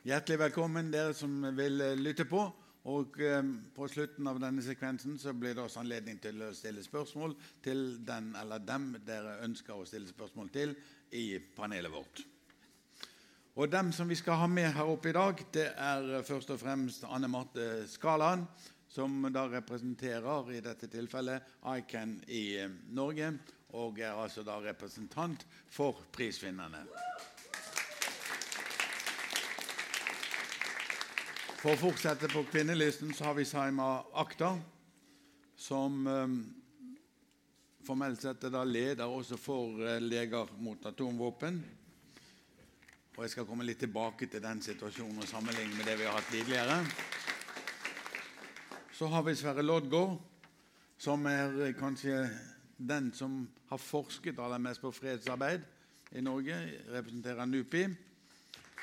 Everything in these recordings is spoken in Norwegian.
Hjertelig velkommen, dere som vil eh, lytte på. Og eh, På slutten av denne sekvensen så blir det også anledning til å stille spørsmål til den eller dem dere ønsker å stille spørsmål til i panelet vårt. Og Dem som vi skal ha med her oppe i dag, det er eh, først og fremst Anne Marte Skaland, som da representerer i dette tilfellet ICAN i Norge, og er altså da representant for prisvinnerne. For å fortsette på kvinnelisten så har vi Saima Akta, som um, formelt sett er da leder også for uh, Leger mot atomvåpen. Og Jeg skal komme litt tilbake til den situasjonen og sammenligne med det vi har hatt tidligere. Så har vi Sverre Loddgaard, som er uh, kanskje den som har forsket aller mest på fredsarbeid i Norge. Representerer NUPI.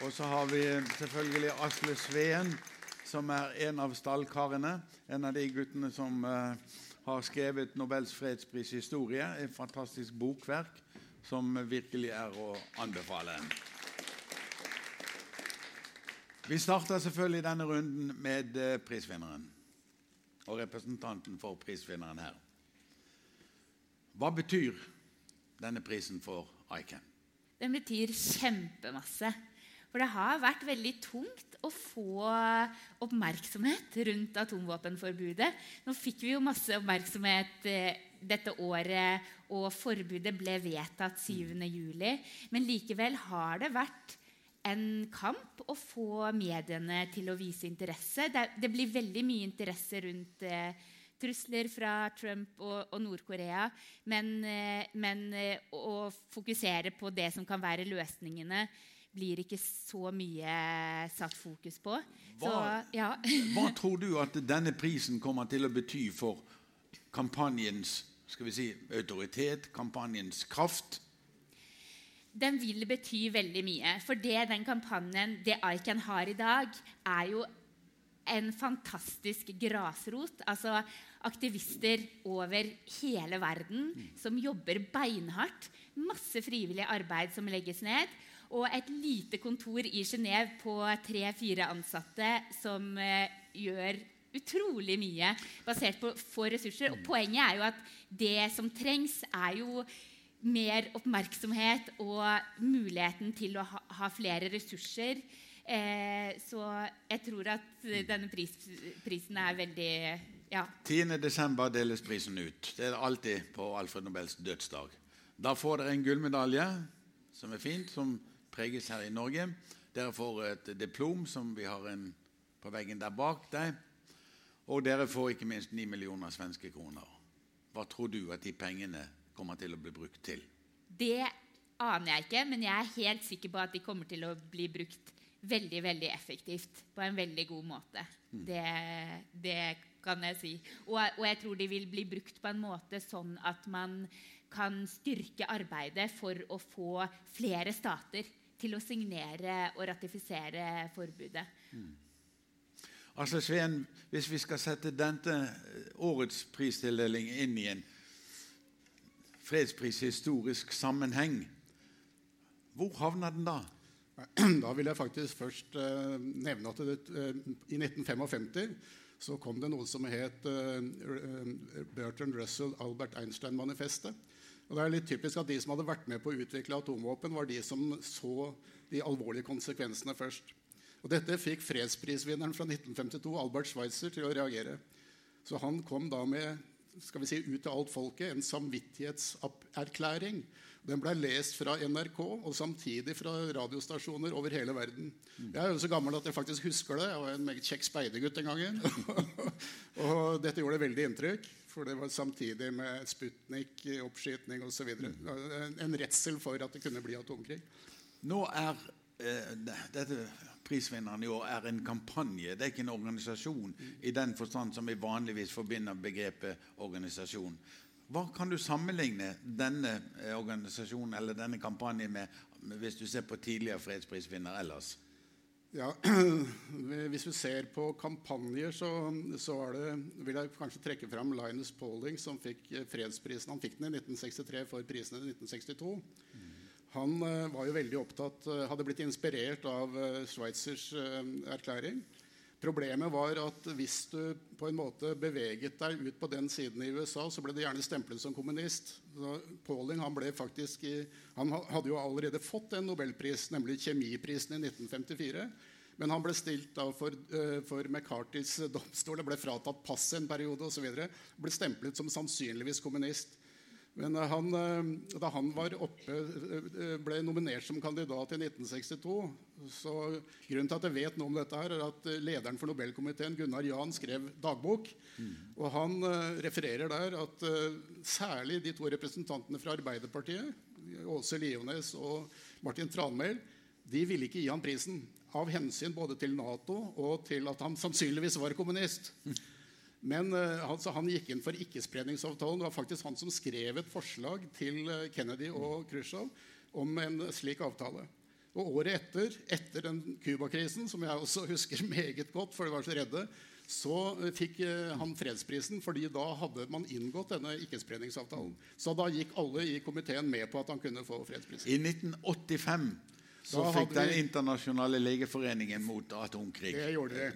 Og så har vi selvfølgelig Asle Sveen, som er en av stallkarene. En av de guttene som uh, har skrevet Nobels fredspris historie. Et fantastisk bokverk som virkelig er å anbefale. Vi starter selvfølgelig denne runden med uh, prisvinneren og representanten for prisvinneren her. Hva betyr denne prisen for ICAN? Den betyr kjempemasse. For det har vært veldig tungt å få oppmerksomhet rundt atomvåpenforbudet. Nå fikk vi jo masse oppmerksomhet eh, dette året, og forbudet ble vedtatt 7.7. Men likevel har det vært en kamp å få mediene til å vise interesse. Det, blir veldig mye interesse rundt eh, trusler fra Trump og, og Nord-Korea. Men, eh, men å fokusere på det som kan være løsningene, blir ikke så mye satt fokus på. Hva, så, ja. hva tror du at denne prisen kommer til å bety for kampanjens skal vi si, autoritet, kampanjens kraft? Den vil bety veldig mye. For det den kampanjen, det ICAN har i dag, er jo en fantastisk grasrot. Altså aktivister over hele verden som jobber beinhardt. Masse frivillig arbeid som legges ned og et lite kontor i Genéve på tre-fire ansatte som uh, gjør utrolig mye basert på få ressurser. Og poenget er jo at det som trengs, er jo mer oppmerksomhet og muligheten til å ha, ha flere ressurser. Eh, så jeg tror at denne pris, prisen er veldig ja. 10.12. deles prisen ut. Det er alltid på Alfred Nobels dødsdag. Da får dere en gullmedalje, som er fint, som preges her i Norge. Dere får et diplom som vi har en på veggen der bak deg. Og dere får ikke minst 9 millioner svenske kroner. Hva tror du at de pengene kommer til å bli brukt til? Det aner jeg ikke, men jeg er helt sikker på at de kommer til å bli brukt veldig veldig effektivt. På en veldig god måte. Mm. Det, det, kan jeg si. Og, og, jeg tror de vil bli brukt på en måte sånn at man kan styrke arbeidet for å få flere stater til å signere og ratifisere forbudet. Mm. Altså Sveen, Hvis vi skal sette denne eh, årets pristildeling inn i en fredsprishistorisk sammenheng, hvor havner den da? Da vil jeg faktisk først uh, nevne at det, uh, i 1955 så kom det noe som het uh, Bertrand Russell Albert Einstein-manifestet. Og det er litt typisk at De som hadde vært med på å utvikle atomvåpen, var de som så de alvorlige konsekvensene først. Og Dette fikk fredsprisvinneren fra 1952, Albert Schweitzer, til å reagere. Så han kom da med skal vi si, ut til alt folket en samvittighetserklæring. Den ble lest fra NRK og samtidig fra radiostasjoner over hele verden. Jeg er jo så gammel at jeg faktisk husker det. Jeg var en meget kjekk speidergutt den gangen. og dette gjorde veldig inntrykk. For det var samtidig med Sputnik, oppskyting osv. En, en redsel for at det kunne bli atomkrig. Nå er eh, dette prisvinneren i år er en kampanje. Det er ikke en organisasjon i den forstand som vi vanligvis forbinder begrepet organisasjon. Hva kan du sammenligne denne eh, organisasjonen eller denne kampanjen med hvis du ser på tidligere fredsprisvinner ellers? Ja, Hvis vi ser på kampanjer, så, så det, vil jeg kanskje trekke fram Linus Pauling, som fikk fredsprisen. Han fikk den i 1963 for prisen i 1962. Han eh, var jo veldig opptatt, eh, hadde blitt inspirert av eh, Schweizers erklæring. Problemet var at hvis du på en måte beveget deg ut på den siden i USA, så ble det gjerne stemplet som kommunist. Så Pauling han, ble faktisk i, han hadde jo allerede fått en nobelpris, nemlig kjemiprisen i 1954. Men han ble stilt da for, for McCartys domstol, ble fratatt passet en periode osv. Ble stemplet som sannsynligvis kommunist. Men eh, han, eh, da han var oppe, eh, ble nominert som kandidat i 1962 så Grunnen til at jeg vet noe om dette, her er at lederen for Nobelkomiteen, Gunnar Jahn, skrev dagbok. Mm. Og Han refererer der at særlig de to representantene fra Arbeiderpartiet, Åse Liones og Martin Tranmæl, de ville ikke gi han prisen. Av hensyn både til Nato og til at han sannsynligvis var kommunist. Men altså, han gikk inn for ikkespredningsavtalen. Det var faktisk han som skrev et forslag til eh, Kennedy og Khrusjtsjov om en slik avtale. Og året etter, etter den Cuba-krisen, som jeg også husker meget godt, for de var så redde, så eh, fikk han fredsprisen, fordi da hadde man inngått denne ikkespredningsavtalen. Så da gikk alle i komiteen med på at han kunne få fredsprisen. I 1985 så fikk Den internasjonale legeforeningen mot atomkrig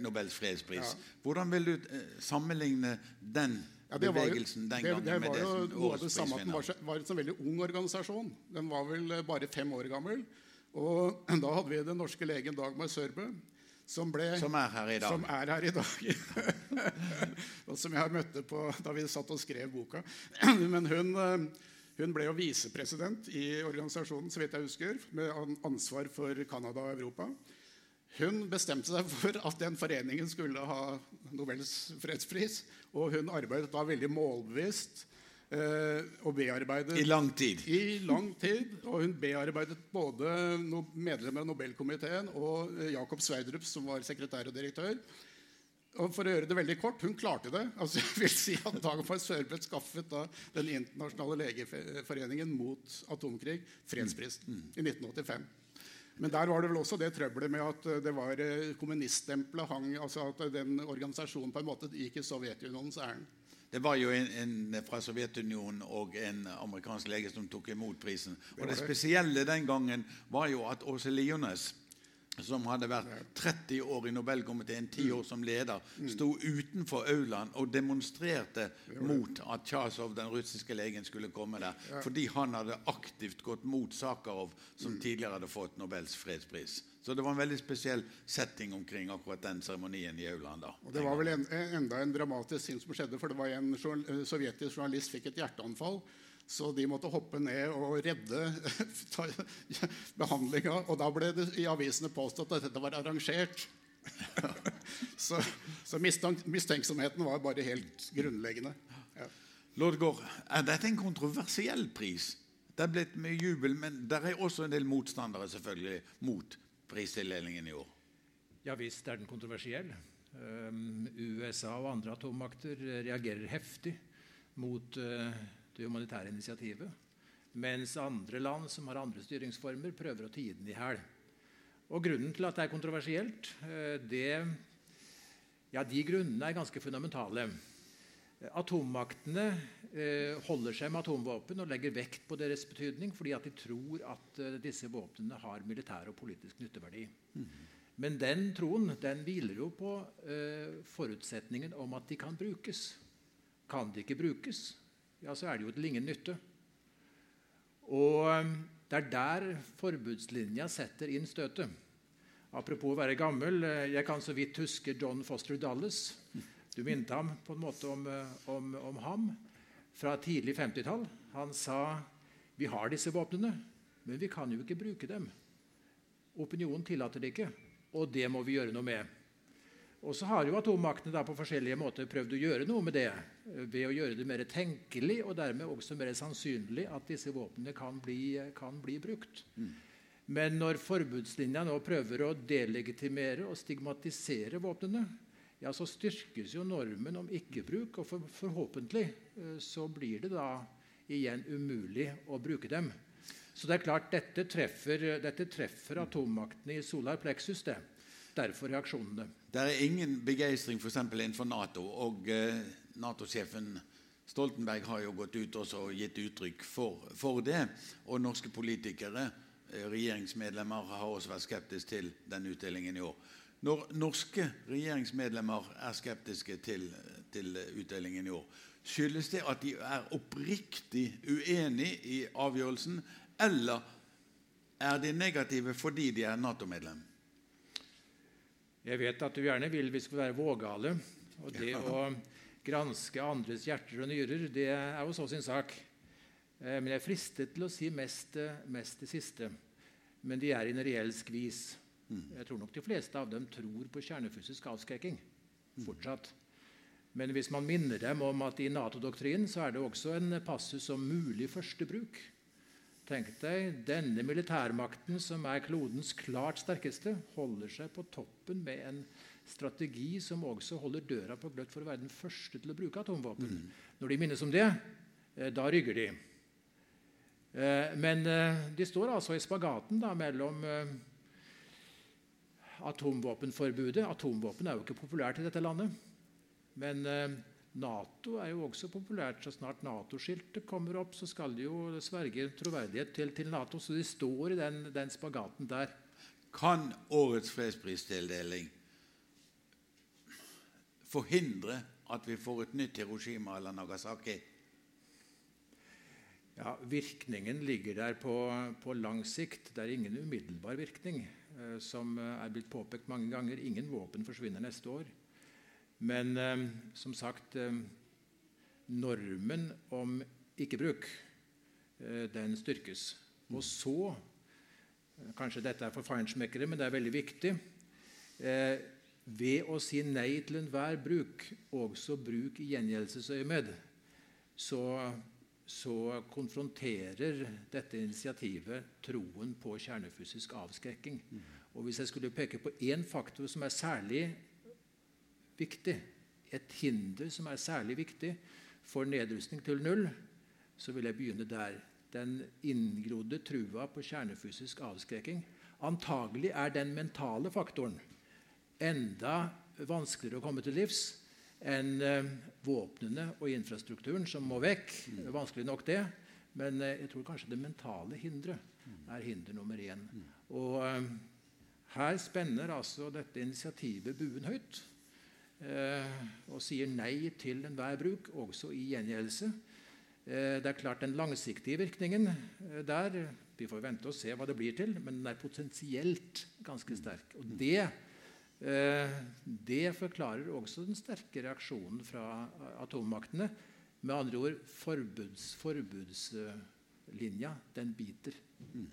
Nobels fredspris. Ja. Hvordan vil du eh, sammenligne den ja, bevegelsen den gangen det, det med det som årets at Den var, var en veldig ung organisasjon. Den var vel eh, bare fem år gammel. Og da hadde vi den norske legen Dagmar Sørbø. Som, ble, som, er her i dag. Som er her i dag. og som jeg møtte på da vi satt og skrev boka. Men hun eh, hun ble jo visepresident i organisasjonen så vidt jeg husker, med ansvar for Canada og Europa. Hun bestemte seg for at den foreningen skulle ha Nobels fredspris. Og hun arbeidet da veldig målbevisst eh, og bearbeidet I lang tid. I lang tid, Og hun bearbeidet både medlemmer av Nobelkomiteen og Jacob Jakob Sverdrup, som var sekretær og direktør. Og for å gjøre det veldig kort hun klarte det. Altså, jeg vil si at Dagmar Sørbeth skaffet da Den internasjonale legeforeningen mot atomkrig fredspris mm. i 1985. Men der var det vel også det trøbbelet med at det var eh, kommuniststempelet hang altså At den organisasjonen på en måte gikk i Sovjetunionens ærend. Det var jo en, en, fra Sovjetunionen og en amerikansk lege som tok imot prisen. Og det spesielle den gangen var jo at Åse Liones som hadde vært 30 år i Nobelkomiteen, 10 år som leder, sto utenfor aulaen og demonstrerte mot at Tsjasov, den russiske legen, skulle komme der. Fordi han hadde aktivt gått mot Sakharov, som tidligere hadde fått Nobels fredspris. Så det var en veldig spesiell setting omkring akkurat den seremonien i aulaen. da. Og Det var vel en, enda en dramatisk ting som skjedde, for det var en sovjetisk journalist fikk et hjerteanfall. Så de måtte hoppe ned og redde behandlinga. Og da ble det i avisene påstått at dette var arrangert. så, så mistenksomheten var bare helt grunnleggende. Ja. Lordgård, er dette en kontroversiell pris? Det er blitt mye jubel, men det er også en del motstandere selvfølgelig mot pristildelingen i år. Ja visst er den kontroversiell. Um, USA og andre atommakter reagerer heftig mot uh, det humanitære initiativet. Mens andre land som har andre styringsformer, prøver å tie den i hæl. Og grunnen til at det er kontroversielt, eh, det, ja, de grunnene er ganske fundamentale. Atommaktene eh, holder seg med atomvåpen og legger vekt på deres betydning fordi at de tror at eh, disse våpnene har militær og politisk nytteverdi. Men den troen den hviler jo på forutsetningen om at de kan brukes. Kan de ikke brukes, ja, så er det jo til ingen nytte. Og um, det er der forbudslinja setter inn støtet. Apropos å være gammel. Eh, jeg kan så vidt huske John Foster Dulles. Du minnet ham på en måte om, eh, om, om ham fra tidlig 50-tall. Han sa vi har disse våpnene, men vi kan jo ikke bruke dem. Opinionen tillater det ikke, og det må vi gjøre noe med. Og så har jo atommaktene da på forskjellige måter prøvd å gjøre noe med det eh, ved å gjøre det mer tenkelig og dermed også mer sannsynlig at disse våpnene kan bli, kan bli brukt. Men når forbudslinja nå prøver å delegitimere og stigmatisere våpnene, ja, så styrkes jo normen om ikke-bruk, og for, forhåpentlig eh, så blir det da igjen umulig å bruke dem. Så det er klart, dette treffer, dette treffer atommaktene i solar plexus. det. Derfor reaksjonene. Det er ingen begeistring f.eks. innenfor Nato. og eh, Nato-sjefen Stoltenberg har jo gått ut og gitt uttrykk for, for, det. Og norske politikere eh, regjeringsmedlemmer har også vært skeptiske til den utdelingen i år. Når norske regjeringsmedlemmer er skeptiske til, til utdelingen i år, skyldes det at de er oppriktig uenig i avgjørelsen, eller er de negative fordi de er Nato-medlem? Jeg vet at du gjerne vil vi skal være vågale. Og det å granske andres hjerter og nyrer, det er jo så sin sak. Eh, men jeg er fristet til å si mest, mest det siste. Men de er i en reell skvis. Jeg tror nok de fleste av dem tror på kjernefysisk avskrekking fortsatt. Men hvis man minner dem om at i Nato-doktrinen så er det også en passus om mulig førstebruk. Tenk deg, Denne militærmakten, som er klodens klart sterkeste, holder seg på toppen med en strategi som også holder døra på gløtt for å være den første til å bruke atomvåpen. Mm. Når de minnes om det, eh, da rygger de. Eh, men eh, de står altså i spagaten da, mellom atomvåpenforbudet. Atomvåpen er jo ikke populært i dette landet. Men Nato er jo også populært. Så snart Nato-skiltet kommer opp, så skal de jo sverge troverdighet til, til Nato. Så de står i den, den spagaten der. Kan årets fredspristildeling forhindre at vi får et nytt Hiroshima eller Nagasaki? Ja, Virkningen ligger der på, på lang sikt. Det er ingen umiddelbar virkning. Eh, som eh, er blitt påpekt mange ganger. Ingen våpen forsvinner neste år. Men eh, som sagt Normen om ikke-bruk, den styrkes. Og så Kanskje dette er for feinschmeckere, men det er veldig viktig. ved å si nei til enhver bruk, også bruk i gjengjeldelsesøyemed, så så konfronterer dette initiativet troen på kjernefysisk avskrekking. Mm. Og Hvis jeg skulle peke på én faktor som er særlig viktig, et hinder som er særlig viktig for nedrustning til null, så vil jeg begynne der. Den inngrodde trua på kjernefysisk avskrekking. Antagelig er den mentale faktoren enda vanskeligere å komme til livs enn eh, våpnene og infrastrukturen, som må vekk. Det er vanskelig nok, det. Men eh, jeg tror kanskje det mentale hinderet er hinder nummer én. Og eh, her spenner altså dette initiativet buen høyt og sier nei til enhver bruk, også i gjengjeldelse. Det er klart Den langsiktige virkningen der Vi får vente og se hva det blir til, men den er potensielt ganske sterk. Og det Eh, det forklarer også den sterke reaksjonen fra atommaktene. Med andre ord forbuds, forbudslinja, den biter. Mm.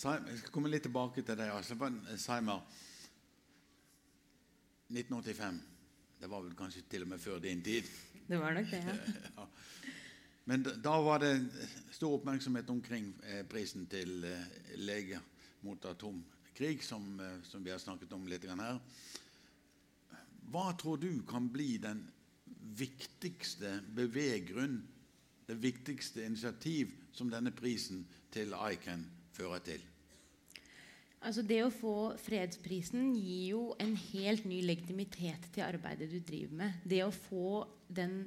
Jeg skal komme litt tilbake til deg, Seimer. 1985. Det var vel kanskje til og med før din tid. Det var nok det, ja. ja. Men da var det stor oppmerksomhet omkring eh, prisen til eh, leger mot atomkrig, som, eh, som vi har snakket om litt her. Hva tror du kan bli den viktigste beveggrunn, det viktigste initiativ som denne prisen til ICAN fører til? Altså Det å få fredsprisen gir jo en helt ny legitimitet til arbeidet du driver med. Det å få den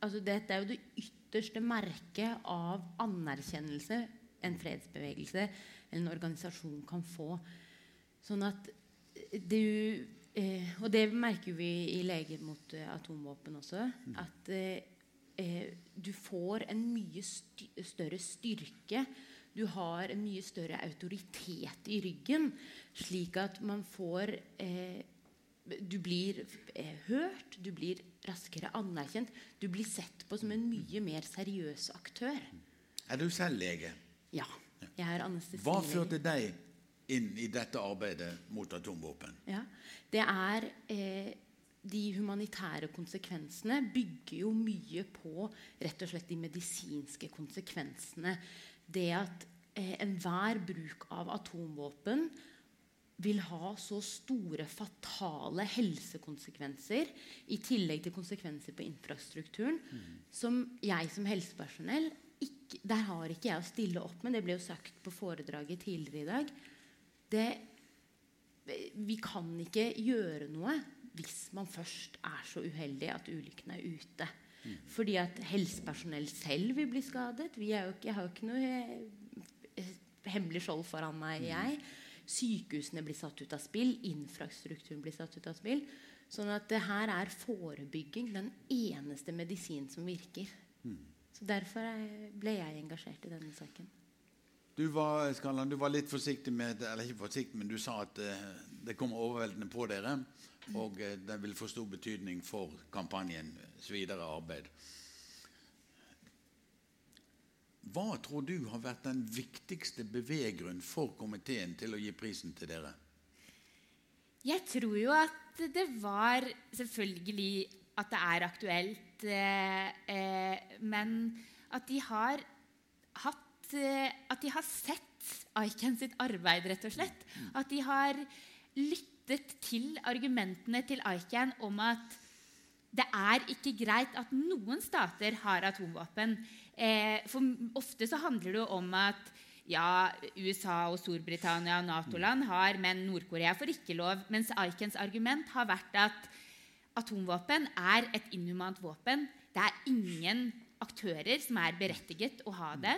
altså Dette er jo det ytterste merket av anerkjennelse en fredsbevegelse en organisasjon kan få. Sånn at du eh, Og det merker vi i Leger mot eh, atomvåpen også. Mm. At eh, du får en mye st større styrke. Du har en mye større autoritet i ryggen, slik at man får eh, Du blir eh, hørt, du blir raskere anerkjent. Du blir sett på som en mye mer seriøs aktør. Er du selv lege? Ja. Jeg er anestesilege. Hva førte deg inn i dette arbeidet mot atomvåpen? Ja, det er eh, De humanitære konsekvensene bygger jo mye på rett og slett de medisinske konsekvensene. Det at eh, enhver bruk av atomvåpen vil ha så store, fatale helsekonsekvenser i tillegg til konsekvenser på infrastrukturen, mm. som jeg som helsepersonell ikke, Der har ikke jeg å stille opp med. Det ble jo sagt på foredraget tidligere i dag. Det, vi kan ikke gjøre noe hvis man først er så uheldig at ulykken er ute. Mm. Fordi at helsepersonell selv vil bli skadet. Vi ikke, har jo ikke noe eh, hemmelig skjold foran meg. jeg. Sykehusene blir satt ut av spill. Infrastrukturen blir satt ut av spill. Sånn at det her er forebygging den eneste medisin som virker. Så Derfor er- ble jeg engasjert i denne saken. Du var, Skalland, du var litt forsiktig med Eller ikke forsiktig, men du sa at eh, det kommer overveldende på dere. Og eh, det vil få stor betydning for kampanjens videre arbeid. Hva tror du har vært den viktigste beveggrunn for komiteen til å gi prisen til dere? Jeg tror jo at det var selvfølgelig at det er aktuelt, eh, eh, men at de har hatt eh, At de har sett Aiken sitt arbeid, rett og slett. At de har lyttet til argumentene til ICAN om at det er ikke greit at noen stater har atomvåpen. Eh, for ofte så handler det jo om at ja, USA og Storbritannia og Nato-land har, men Nord-Korea får ikke lov. Mens ICANs argument har vært at atomvåpen er et inhumant våpen. Det er ingen aktører som er berettiget å ha det.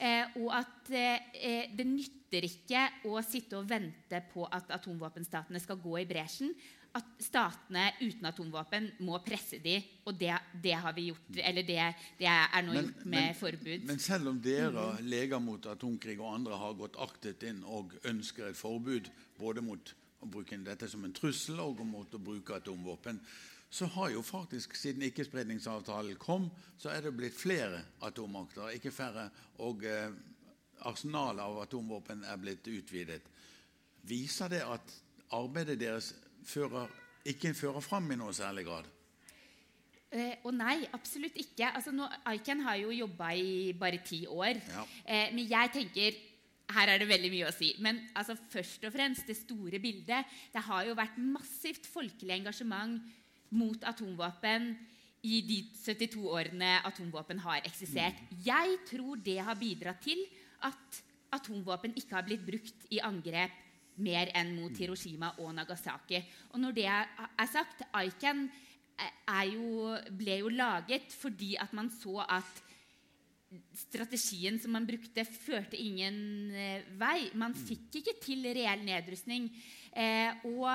Eh, og at eh, det nytter ikke å sitte og vente på at atomvåpenstatene skal gå i bresjen. At statene uten atomvåpen må presse de, og det, det har vi gjort, eller det, det er nå gjort med forbud. Men selv om dere leger mot atomkrig og andre har gått aktet inn og ønsker et forbud både mot å bruke dette som en trussel og mot å bruke atomvåpen, så har jo faktisk siden ikkespredningsavtalen kom, så er det blitt flere atommakter, ikke færre. Og eh, arsenalet av atomvåpen er blitt utvidet. Viser det at arbeidet deres fører, ikke fører fram i noe særlig grad? Eh, og nei, absolutt ikke. Altså, nå, Aiken har jo jobba i bare ti år. Ja. Eh, men jeg tenker her er det veldig mye å si. Men altså, først og fremst det store bildet. Det har jo vært massivt folkelig engasjement mot atomvåpen i de 72 årene atomvåpen har eksistert. Jeg tror det har bidratt til at atomvåpen ikke har blitt brukt i angrep mer enn mot Hiroshima og Nagasaki. Og når det er sagt, ICAN er jo, ble jo laget fordi at man så at strategien som man brukte, førte ingen eh, vei. Man fikk ikke til reell nedrustning. Eh, og,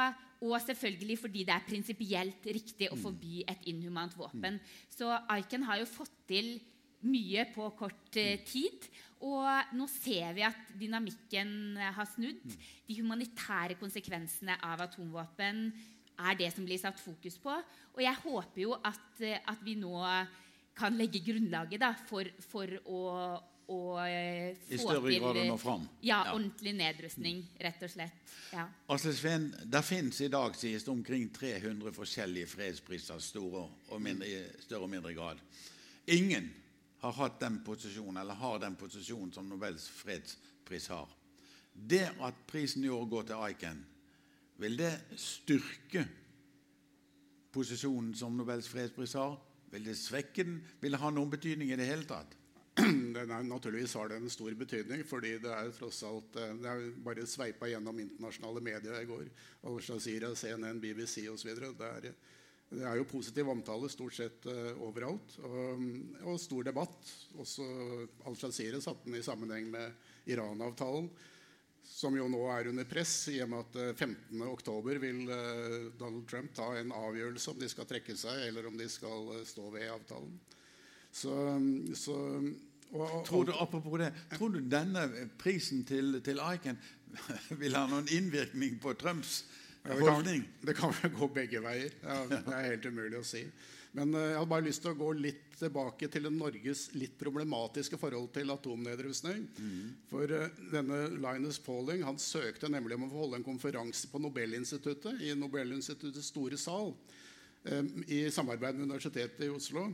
og, selvfølgelig fordi det er prinsipielt riktig å forby et inhumant våpen. Så Aiken har jo fått til mye på kort eh, tid. Og nå ser vi at dynamikken har snudd. De humanitære konsekvensene av atomvåpen er det som blir satt fokus på. Og jeg håper jo at, eh, at vi nå kan legge grunnlaget da, for, for å, å eh, få I større til grad å nå fram. Ja, Ja. ordentlig nedrustning, rett og slett. Ja. Asle Sveen, det finnes i dag sies det omkring 300 forskjellige fredspriser, store og mindre, i større og mindre grad. Ingen har hatt den posisjonen, eller har den posisjonen som Nobels fredspris har. Det at prisen i år går til Aiken, vil det styrke posisjonen som Nobels fredspris har? Vil det svekke den? Vil det ha noen betydning i det hele tatt? Den er, naturligvis har det en stor betydning, fordi det er tross alt eh, Det er bare sveipa gjennom internasjonale medier i går. Al Jazeera, CNN, BBC osv. Det, er, det er jo positiv omtale stort sett uh, overalt. Og, og stor debatt. Også Al Jazeera satte den i sammenheng med Iran-avtalen, som jo nå er under press, i og med at eh, 15.10 vil eh, Donald Trump ta en avgjørelse om de skal trekke seg, eller om de skal stå ved avtalen. Så, så og, og, Tror du, apropos det, tror du denne prisen til, til Aiken vil ha noen innvirkning på Trumps Ja, det, kan, holdning? det kan vel gå begge veier. Ja, det er helt umulig å si. Men eh, jeg hadde bare lyst til å gå litt tilbake til Norges litt problematiske forhold til atomnedrustning. For eh, denne Linus Pauling han søkte nemlig om å få holde en konferanse på Nobelinstituttet i Nobelinstituttets store sal eh, i samarbeid med Universitetet i Oslo.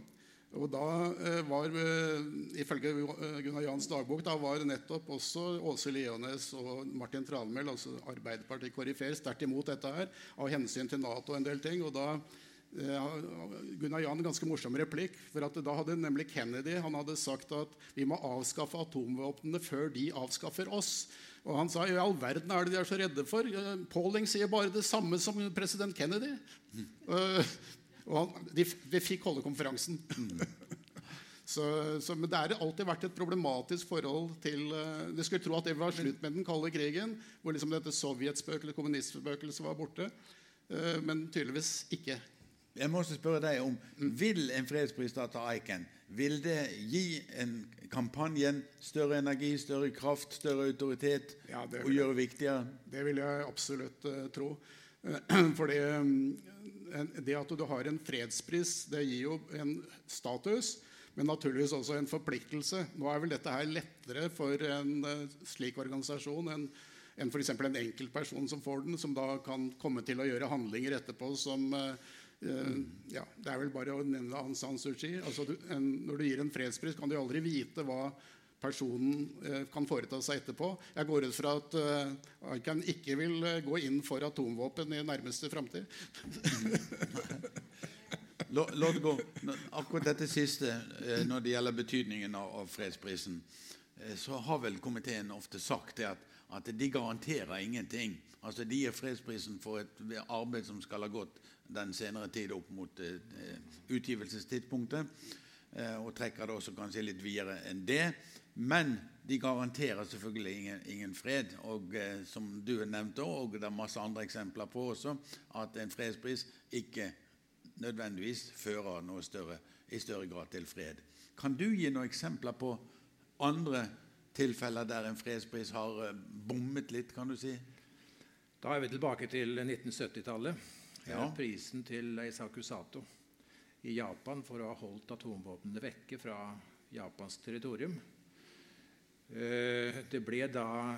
Og da eh, var, eh, ifølge eh, Gunnar Jans dagbok, da var nettopp også Åse Leones og Martin Tranmæl, altså Arbeiderpartiet koryfer, sterkt imot dette her av hensyn til Nato og en del ting. Og da Gunnar Jan en ganske morsom replikk. for at Da hadde nemlig Kennedy han hadde sagt at vi må avskaffe atomvåpnene før de avskaffer oss. Og han sa i all verden er det de er så redde for? Pauling sier bare det samme som president Kennedy. Eh, og de, de fikk holde konferansen. Så, så, men det har alltid vært et problematisk forhold til uh, Du skulle tro at det var slutt med den kalde krigen, hvor liksom dette sovjetspøkelset, kommunistspøkelset var borte. Uh, men tydeligvis ikke. Jeg må også spørre deg om Vil en fredspris til ICAN vil det gi en kampanjen større energi, større kraft, større autoritet ja, og gjøre viktigere? Det vil jeg absolutt uh, tro. For det, det at du har en fredspris, det gir jo en status men naturligvis også en forpliktelse. Nå er vel dette her lettere for en uh, slik organisasjon enn en f.eks. en enkeltperson som får den, som da kan komme til å gjøre handlinger etterpå som uh, uh, ja, Det er vel bare å nevne Aung San Suu Kyi. Altså, du, en, når du gir en fredspris, kan du aldri vite hva personen kan foreta seg etterpå. Jeg går ut fra at uh, ikke vil gå inn for atomvåpen i nærmeste framtid. La, det gå. Akkurat dette siste, eh, når det gjelder betydningen av, av fredsprisen, eh, så har vel komiteen ofte sagt det at, at de garanterer ingenting. Altså De gir fredsprisen for et arbeid som skal ha gått den senere tid opp mot utgivelsestidspunktet, og trekker det også kanskje litt videre enn det. Men de garanterer selvfølgelig ingen, ingen fred. Og eh, som du nevnte, og det er masse andre eksempler på også, at en fredspris ikke nødvendigvis fører noe større, i større grad til fred. Kan du gi noen eksempler på andre tilfeller der en fredspris har eh, bommet litt, kan du si? Da er vi tilbake til 1970-tallet. Ja. Prisen til Isaku Sato i Japan for å ha holdt atomvåpnene vekke fra Japans territorium. Eh, det ble da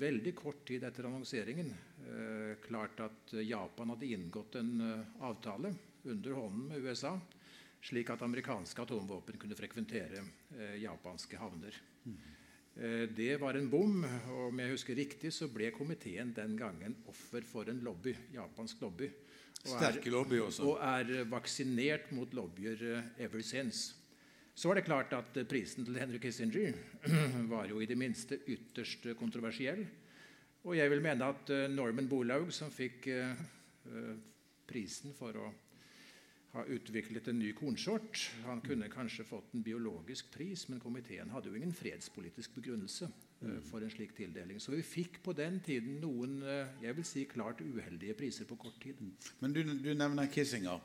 veldig kort tid etter annonseringen eh, klart at Japan hadde inngått en avtale under hånden med USA, slik at amerikanske atomvåpen kunne frekventere eh, japanske havner. Eh, det var en bom, og om jeg husker riktig, så ble komiteen den gangen offer for en lobby, japansk lobby. Og er, lobby også. Og er vaksinert mot lobbyer eh, ever since. Så var det klart at prisen til Henry Kissinger var jo i det minste ytterst kontroversiell. Og jeg vil mene at Norman Bolaug, som fikk prisen for å ha utviklet en ny kornsort. Han kunne kanskje fått en biologisk pris, men komiteen hadde jo ingen fredspolitisk begrunnelse uh, for en slik tildeling. Så vi fikk på den tiden noen jeg vil si klart uheldige priser på kort tid. Men du, du nevner Kissinger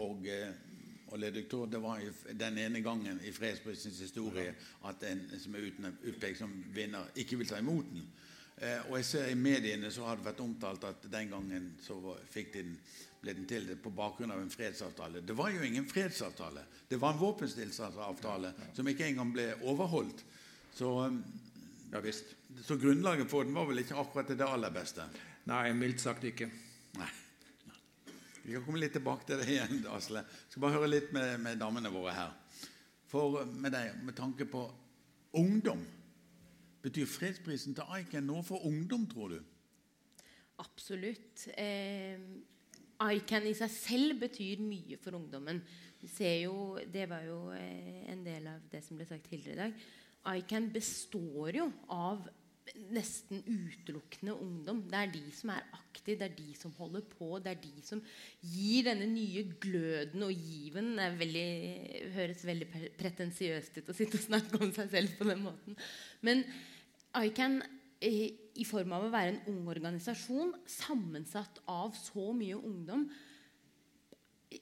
og, uh, og Leduktor. Det var den ene gangen i fredsprisens historie at en som er utpekt som vinner, ikke vil ta imot den. og jeg ser I mediene så har det vært omtalt at den gangen så den ble den til på bakgrunn av en fredsavtale. Det var jo ingen fredsavtale. Det var en våpenstillstandsavtale som ikke engang ble overholdt. Så, um, ja, så grunnlaget for den var vel ikke akkurat det aller beste? Nei, mildt sagt ikke. Nei. Vi kan komme litt tilbake til det igjen, Asle. Jeg skal bare høre litt med, med damene våre her. For med deg, med tanke på ungdom Betyr fredsprisen til Aiken noe for ungdom, tror du? Absolutt. Eh, ICAN i seg selv betyr mye for ungdommen. Vi ser Jo, det var jo eh, en del av det som ble sagt tidligere i dag. ICAN består jo av nesten utelukkende ungdom. Det er de som er aktive, det er de som holder på. Det er de som gir denne nye gløden og given. Det veldig, høres veldig pretensiøst ut å sitte og snakke om seg selv på den måten. Men ICAN i form av å være en ung organisasjon sammensatt av så mye ungdom,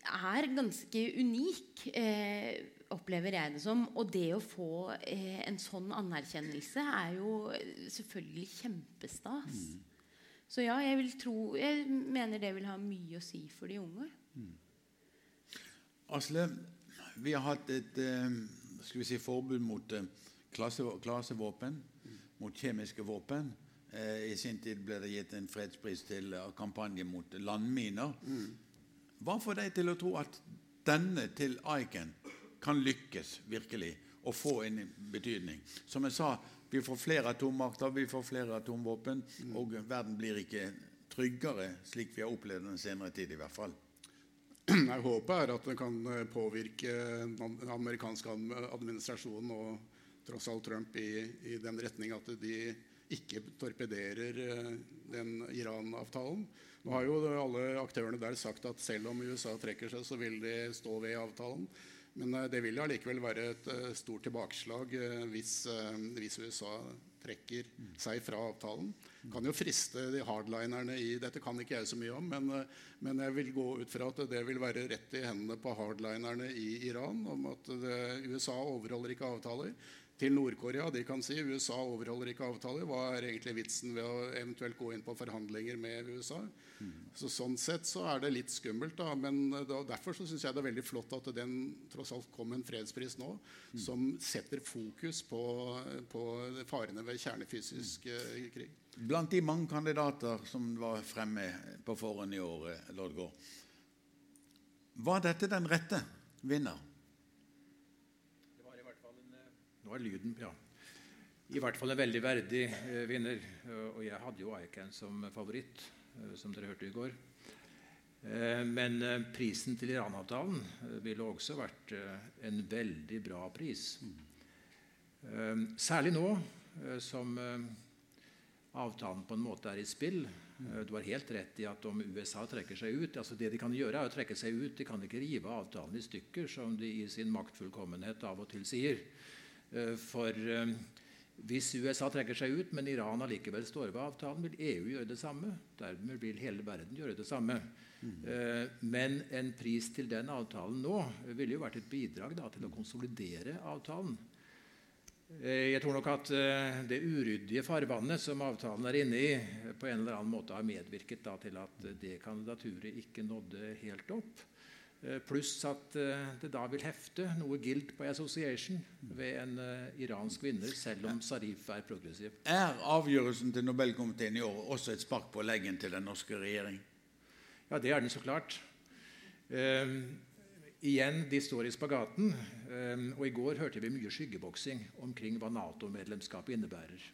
er ganske unik, eh, opplever jeg det som. Og det å få eh, en sånn anerkjennelse er jo selvfølgelig kjempestas. Mm. Så ja, jeg, vil tro, jeg mener det vil ha mye å si for de unge. Mm. Asle, vi har hatt et eh, skal vi si, forbud mot eh, klasse, klassevåpen mot kjemiske våpen. Eh, I sin tid ble det gitt en fredspris til uh, kampanje mot landminer. Mm. Hva får deg til å tro at denne til ICAN kan lykkes virkelig og få en betydning? Som jeg sa, vi får flere atommakter, vi får flere atomvåpen, mm. og verden blir ikke tryggere, slik vi har opplevd den senere tid i hvert fall. Jeg håper at det kan eh, påvirke den amerikanske administrasjonen og tross alt Trump i, i den retning at de ikke torpederer eh, den Iran-avtalen. Nå har jo alle aktørene der sagt at selv om USA trekker seg, så vil de stå ved avtalen. Men det vil allikevel være et stort tilbakeslag hvis, hvis USA trekker seg fra avtalen. Kan jo friste de hardlinerne i Dette kan ikke jeg så mye om, men, men jeg vil gå ut fra at det vil være rett i hendene på hardlinerne i Iran om at det, USA overholder ikke avtaler til Nord-Korea. De kan si USA overholder ikke avtaler. Hva er egentlig vitsen ved å eventuelt gå inn på forhandlinger med USA? Mm. Så Sånn sett så er det litt skummelt. da, men da, Derfor så syns jeg det er veldig flott at den tross alt kom en fredspris nå mm. som setter fokus på, på farene ved kjernefysisk mm. krig. Blant de mange kandidater som var fremme på forhånd i år, Lodgaard, var dette den rette vinner? Er lyden bra. I hvert fall en veldig verdig eh, vinner. Eh, og jeg hadde jo ICAN som favoritt, eh, som dere hørte i går. Eh, men eh, prisen til Iran-avtalen eh, ville også vært en veldig bra pris. Særlig nå som avtalen på en måte er i spill. Du har helt rett i at om USA trekker seg ut altså Det de kan gjøre, er å trekke seg ut. De kan ikke rive avtalen i stykker, som de i sin maktfullkommenhet av og til sier. Eh, for eh, hvis USA trekker seg ut, men Iran allikevel står ved avtalen, vil EU gjøre det samme. Dermed vil hele verden gjøre det samme. Mm. Men en pris til den avtalen nå ville jo vært et bidrag da, til å konsolidere avtalen. Jeg tror nok at det uryddige farvannet som avtalen er inne i, på en eller annen måte har medvirket da, til at det kandidaturet ikke nådde helt opp. Eh, pluss at eh, det da vil hefte noe guilt by association ved en uh, iransk vinner, selv om Sarif er progressiv. Er avgjørelsen til Nobelkomiteen i år også et spark på leggen til den norske regjering? Ja, det er den så klart. Uh, igjen, de står i spagaten. Uh, og i går hørte vi mye skyggeboksing omkring hva Nato-medlemskapet innebærer.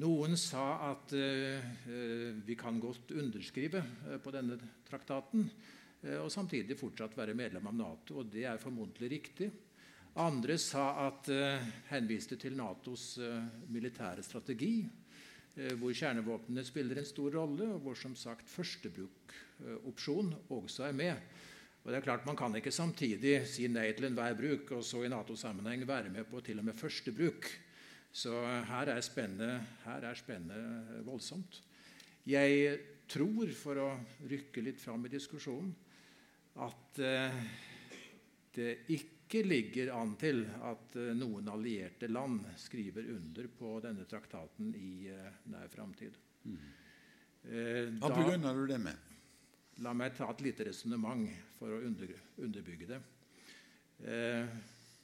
Noen sa at vi kan godt underskrive på denne traktaten. Eh, og samtidig fortsatt være medlem av Nato. og Det er formodentlig riktig. Andre sa at, uh, henviste til Natos uh, militære strategi, hvor kjernevåpnene spiller en stor rolle, og hvor som sagt førstebrukopsjon også er med. Og det er klart Man kan ikke samtidig si nei til enhver bruk og så i Nato-sammenheng være med på til og med førstebruk. Så er her er spennet voldsomt. Jeg tror, for å rykke litt fram i diskusjonen, at eh, det ikke ligger an til at eh, noen allierte land skriver under på denne traktaten i eh, nær framtid. Mm. Hva begrunner du det med? La meg ta et lite resonnement for å under, underbygge det. Eh,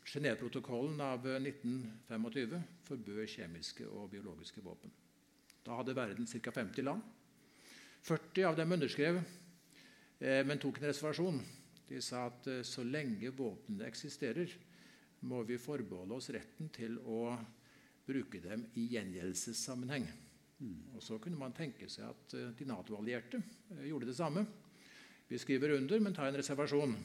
Genéveprotokollen av 1925 forbød kjemiske og biologiske våpen. Da hadde verden ca. 50 land. 40 av dem underskrev men tok en reservasjon. De sa at eh, så lenge våpnene eksisterer, må vi forbeholde oss retten til å bruke dem i gjengjeldelsessammenheng. Mm. Og Så kunne man tenke seg at eh, de Nato-allierte gjorde det samme. Vi skriver under, men tar en reservasjon.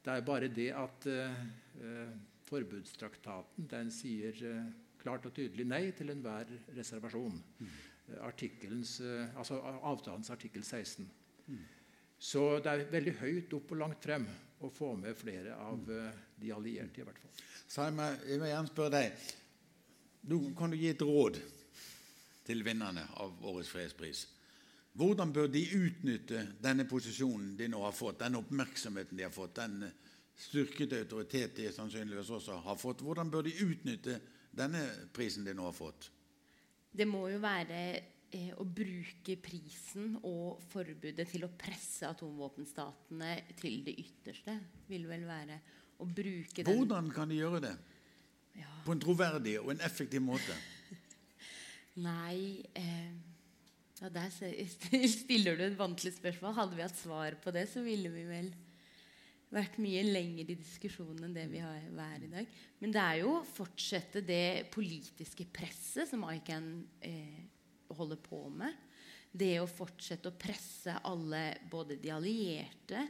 Det er bare det at eh, forbudstraktaten den sier eh, klart og tydelig nei til enhver reservasjon. Mm. Eh, altså avtalens artikkel 16. Mm. Så det er veldig høyt opp og langt frem å få med flere av uh, de allierte. i hvert fall. Simon, jeg vil gjerne spørre deg. Du, kan du gi et råd til vinnerne av årets fredspris? Hvordan bør de utnytte denne posisjonen de nå har fått, den oppmerksomheten de har fått, den styrkede autoritet de sannsynligvis også har fått? Hvordan bør de utnytte denne prisen de nå har fått? Det må jo være eh, å bruke prisen og forbudet til å presse atomvåpenstatene til det ytterste, vil vel være å bruke den Hvordan kan de gjøre det? Ja. På en troverdig og en effektiv måte? Nei eh, ja, Der stiller du et vanskelig spørsmål. Hadde vi hatt svar på det, så ville vi vel vært mye lenger i diskusjonen enn det vi har vært i dag. Men det er jo å fortsette det politiske presset som ICAN eh, holder på med. Det å fortsette å presse alle, både de allierte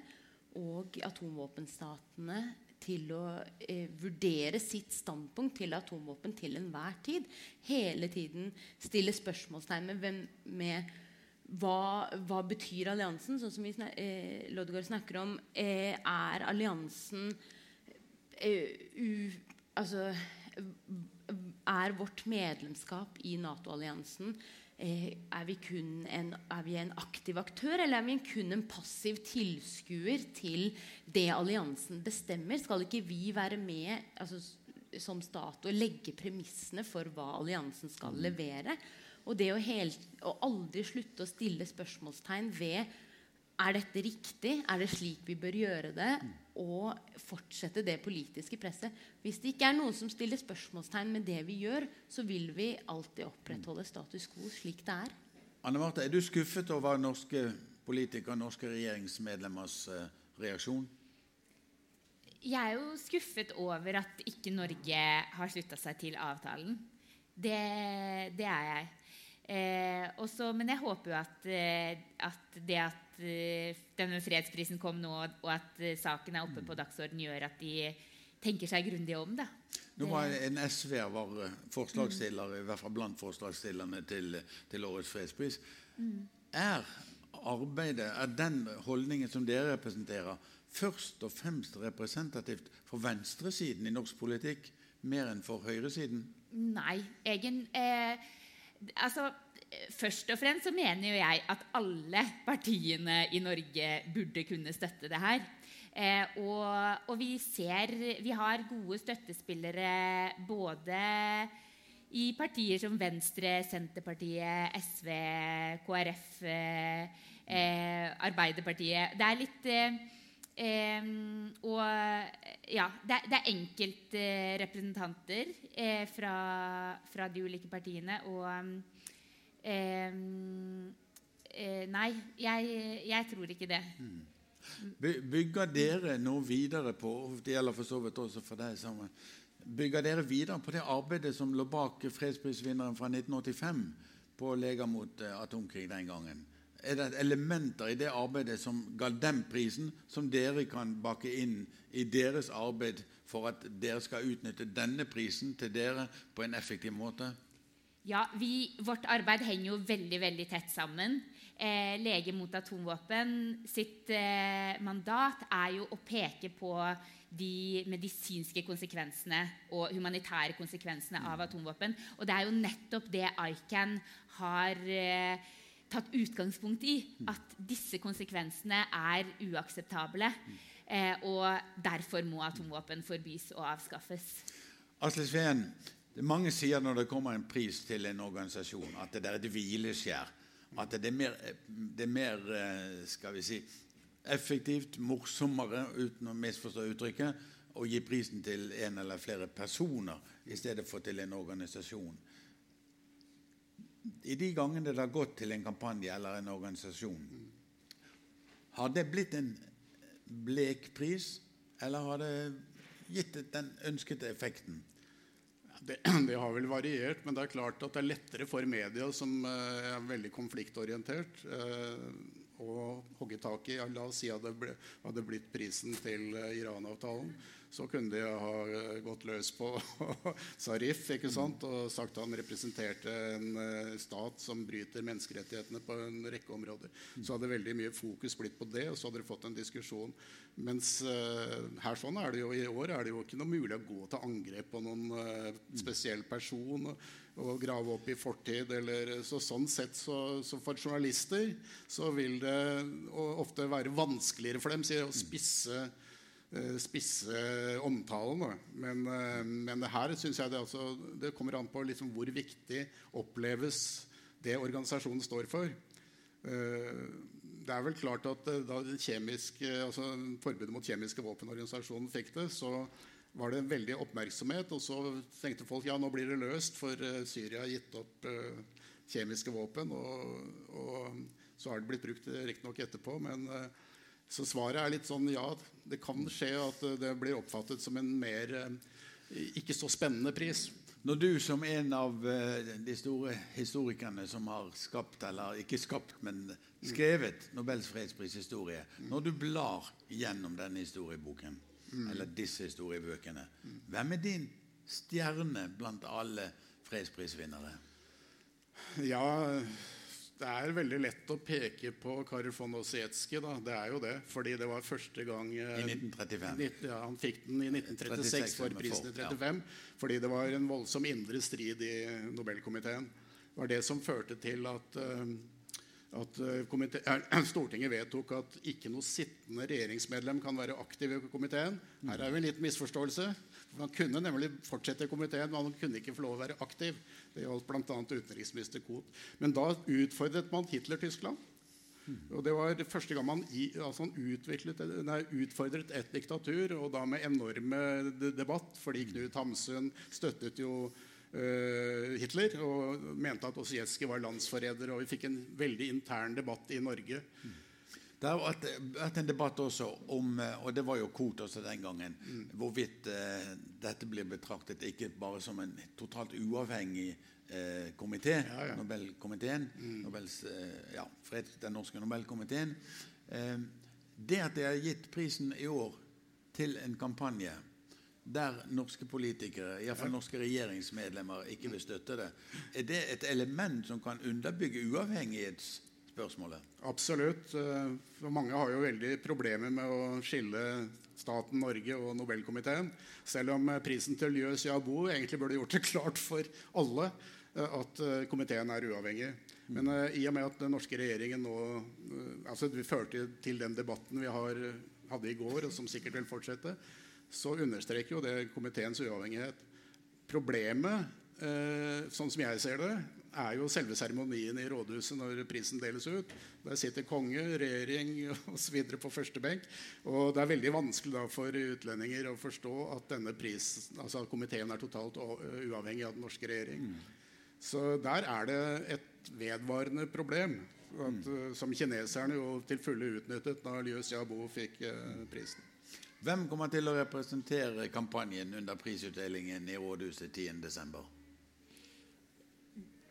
og atomvåpenstatene, til å eh, vurdere sitt standpunkt til atomvåpen til enhver tid. Hele tiden stille spørsmålstegn med, med hva, hva, betyr alliansen? Sånn som vi snak, eh, Lodgaard snakker om, eh, er alliansen eh, u, altså, er vårt medlemskap i Nato-alliansen er, vi kun en, er vi en aktiv aktør, eller er vi kun en passiv tilskuer til det alliansen bestemmer? Skal ikke vi være med altså, som stat og legge premissene for hva alliansen skal levere? Og det å, helt, å aldri slutte å stille spørsmålstegn ved er dette riktig? Er det slik vi bør gjøre det? Og fortsette det politiske presset. Hvis det ikke er noen som stiller spørsmålstegn med det vi gjør, så vil vi alltid opprettholde status quo slik det er. Anne Marte, er du skuffet over norske politikere, og norske regjeringsmedlemmers eh, reaksjon? Jeg er jo skuffet over at ikke Norge har slutta seg til avtalen. Det, det er jeg. Eh, også, men jeg håper jo at, eh, at det at denne fredsprisen kom nå, og at eh, saken er oppe på dagsordenen, gjør at de tenker seg grundig om. da. Nå var En SV-er var eh, forslagsstiller, i hvert fall blant forslagsstillerne til, til årets fredspris. Er arbeidet, er den holdningen som dere representerer, først og fremst representativt for venstresiden i norsk politikk mer enn for høyresiden? Nei. Egen, eh, altså, først og fremst så mener jo jeg at alle partiene i Norge burde kunne støtte det her. Eh, og, og, vi ser Vi har gode støttespillere både i partier som Venstre, Senterpartiet, SV, KrF, eh, eh, Arbeiderpartiet Det er litt eh, Og ja, det, det er enkeltrepresentanter eh, fra, fra de ulike partiene. og Eh, eh, nei, jeg, jeg, tror ikke det. Mm. Bygger dere nå videre på Det gjelder for så vidt også for deg sammen. Bygger dere videre på det arbeidet som lå bak fredsprisvinneren fra 1985 på Leger mot eh, atomkrig den gangen? Er det elementer i det arbeidet som ga dem prisen, som dere kan bakke inn i deres arbeid for at dere skal utnytte denne prisen til dere på en effektiv måte? Ja, vi, Vårt arbeid henger jo veldig veldig tett sammen. Eh, Lege mot atomvåpen sitt eh, mandat er jo å peke på de medisinske konsekvensene og humanitære konsekvensene av atomvåpen. Og det er jo nettopp det ICAN har eh, tatt utgangspunkt i. At disse konsekvensene er uakseptable. Eh, og derfor må atomvåpen forbys og avskaffes. Asle Sveen, mange sier når det kommer en pris til en organisasjon, at det er et hvileskjær. At det er mer, det er mer eh, skal vi si, effektivt, morsommere, uten å misforstå uttrykket, å gi prisen til en eller flere personer i stedet for til en organisasjon. I de gangene det har gått til en kampanje eller en organisasjon, har det blitt en blek pris, eller har det gitt den ønskede effekten? Det, det, har vel variert, men det er klart at det er lettere for media, som uh, er veldig konfliktorientert, uh, å hogge tak i. La oss si at det ble, hadde blitt prisen til uh, Iran-avtalen så kunne de ha eh, gått løs på Sarif ikke sant? og sagt han representerte en eh, stat som bryter menneskerettighetene på en rekke områder. Så hadde veldig mye fokus blitt på det, og så hadde de fått en diskusjon. Mens uh, her sånn er det jo i år er det jo ikke noe mulig å gå til angrep på noen uh, spesiell person og, grave opp i fortid. Eller, så sånn sett så, så, for journalister så vil det ofte være vanskeligere for dem å spisse Eh, spisse omtalen. Men, eh, men her syns jeg det, altså, det, kommer an på liksom hvor viktig oppleves det organisasjonen står for. Eh, det er vel klart at da kjemiske, altså forbudet mot kjemiske våpenorganisasjonen fikk det, så var det en veldig oppmerksomhet. Og så tenkte folk ja, nå blir det løst, for Syria har gitt opp kjemiske våpen. Og, og så har det blitt brukt riktignok etterpå. men så svaret er litt sånn ja, det kan skje at det blir oppfattet som en mer eh, ikke så spennende pris. Når du som en av eh, de store historikerne som har skapt, eller ikke skapt, men skrevet Nobels fredsprishistorie, når du blar gjennom denne historieboken, eller disse historiebøkene, hvem er din stjerne blant alle fredsprisvinnere? Ja, Det er veldig lett å peke på Karl von Ossietzky. Da. Det er jo det, fordi det var første gang I 1935. nitt- ja, Han fikk den i 1936 for prisen i for, ja. fordi det var en voldsom indre strid i Nobelkomiteen. Det var det som førte til at, eh, at eh, eh, Stortinget vedtok at ikke noe sittende regjeringsmedlem kan være aktiv i komiteen. Her er jo en liten misforståelse. Man kunne nemlig fortsette i komiteen, men man kunne ikke få lov å være aktiv. Det gjaldt bl.a. utenriksminister Koht. Men da utfordret man Hitler-Tyskland. Og Det var det første gang man altså nei, utfordret et diktatur, og da med enorme debatt, fordi Knut Hamsun støttet jo Hitler og mente at Ossietzky var landsforræder. Og vi fikk en veldig intern debatt i Norge. Det har vært, vært en debatt også om, eh, og det var jo KOT også den gangen, hvorvidt eh, dette blir betraktet ikke bare som en totalt uavhengig eh, komité, Ja, ja. Nobelkomiteen, Nobels, eh, ja, fred, den norske Nobelkomiteen. Eh, det at de har gitt prisen i år til en kampanje der norske politikere, iallfall norske regjeringsmedlemmer, ikke vil støtte det, er det et element som kan underbygge uavhengighetsspørsmålet? Absolutt. For mange har jo veldig problemer med å skille staten Norge og Nobelkomiteen. Selv om prisen til Lieu Xiaobo egentlig burde gjort det klart for alle eh, at eh, komiteen er uavhengig. Men eh, i og med at den norske regjeringen nå altså Det førte til den debatten vi har, hadde i går, og som sikkert vil fortsette, så understreker jo det komiteens uavhengighet. Problemet, eh, sånn som jeg ser det, er jo selve seremonien i rådhuset når prisen deles ut. Der sitter konge, regjering osv. på første benk. Og det er veldig vanskelig da for utlendinger å forstå at denne prisen, altså at komiteen er totalt uavhengig av den norske regjering. Så der er det et vedvarende problem. At, eh, Som kineserne jo til fulle utnyttet da Liu Xiaobo fikk eh, prisen. Hvem kommer til å representere kampanjen under prisutdelingen i Rådhuset 10.12.?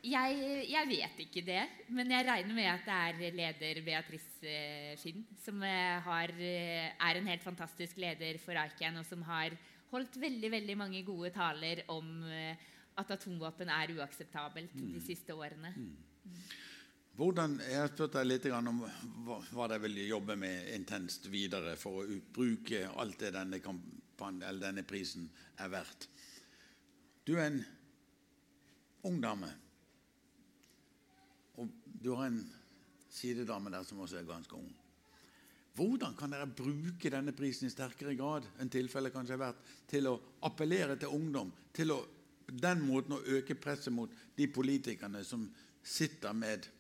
Jeg, jeg vet ikke det, men jeg regner med at det er leder Beatrice Finn, Skinn, som eh, har, eh, er en helt fantastisk leder for ICAN, og som har holdt veldig veldig mange gode taler om eh, at atomvåpen er uakseptabelt de siste årene. Hvordan, jeg har spurt deg litt om hva, dere vil jobbe med intenst videre for å bruke alt det denne, denne prisen er verdt. Du er en ung dame. Og du har en sidedame der som også er ganske ung. Hvordan kan dere bruke denne prisen i sterkere grad enn tilfellet kanskje har vært, til å appellere til ungdom, til å den måten å øke presset mot de politikerne som sitter med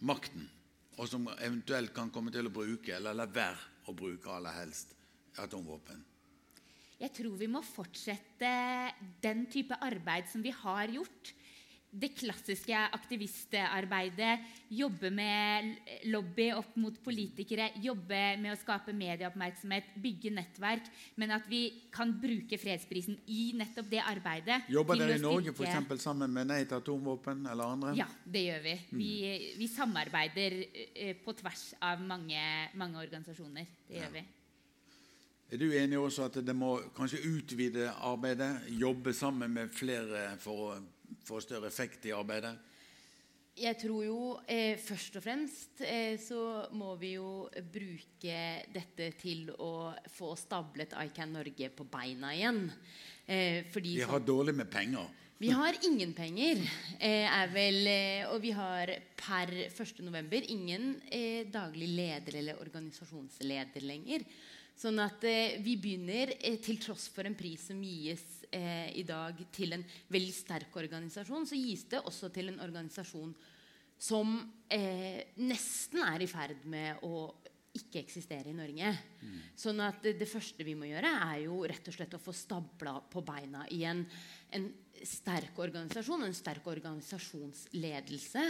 makten, og som eventuelt kan komme til å bruke, eller la være å bruke aller helst, atomvåpen? Jeg tror vi må fortsette den type arbeid som vi har gjort. Det klassiske aktivistarbeidet. Jobbe med lobby opp mot politikere. Jobbe med å skape medieoppmerksomhet. Bygge nettverk. Men at vi kan bruke fredsprisen i nettopp det arbeidet. Jobber dere i Norge for eksempel sammen med Nei til atomvåpen eller andre? Ja, det gjør vi. Vi, vi samarbeider eh, på tvers av mange, mange organisasjoner. Det gjør vi. Er du enig også at det må kanskje utvide arbeidet? Jobbe sammen med flere for å få større effekt i arbeidet? Jeg tror jo eh, først og fremst eh, så må vi jo bruke dette til å få stablet ICAN Norge på beina igjen. Eh, fordi Vi har dårlig med penger. vi har ingen penger, eh, er vel, eh, og vi har per 1.11. ingen eh, daglig leder eller organisasjonsleder lenger. Sånn at eh, vi begynner, eh, til tross for en pris som gis eh, i dag til en veldig sterk organisasjon, så gis det også til en organisasjon som eh, nesten er i ferd med å ikke eksistere i Norge. Sånn at det, det første vi må gjøre, er jo rett og slett å få stabla på beina igjen en sterk organisasjon, en sterk organisasjonsledelse.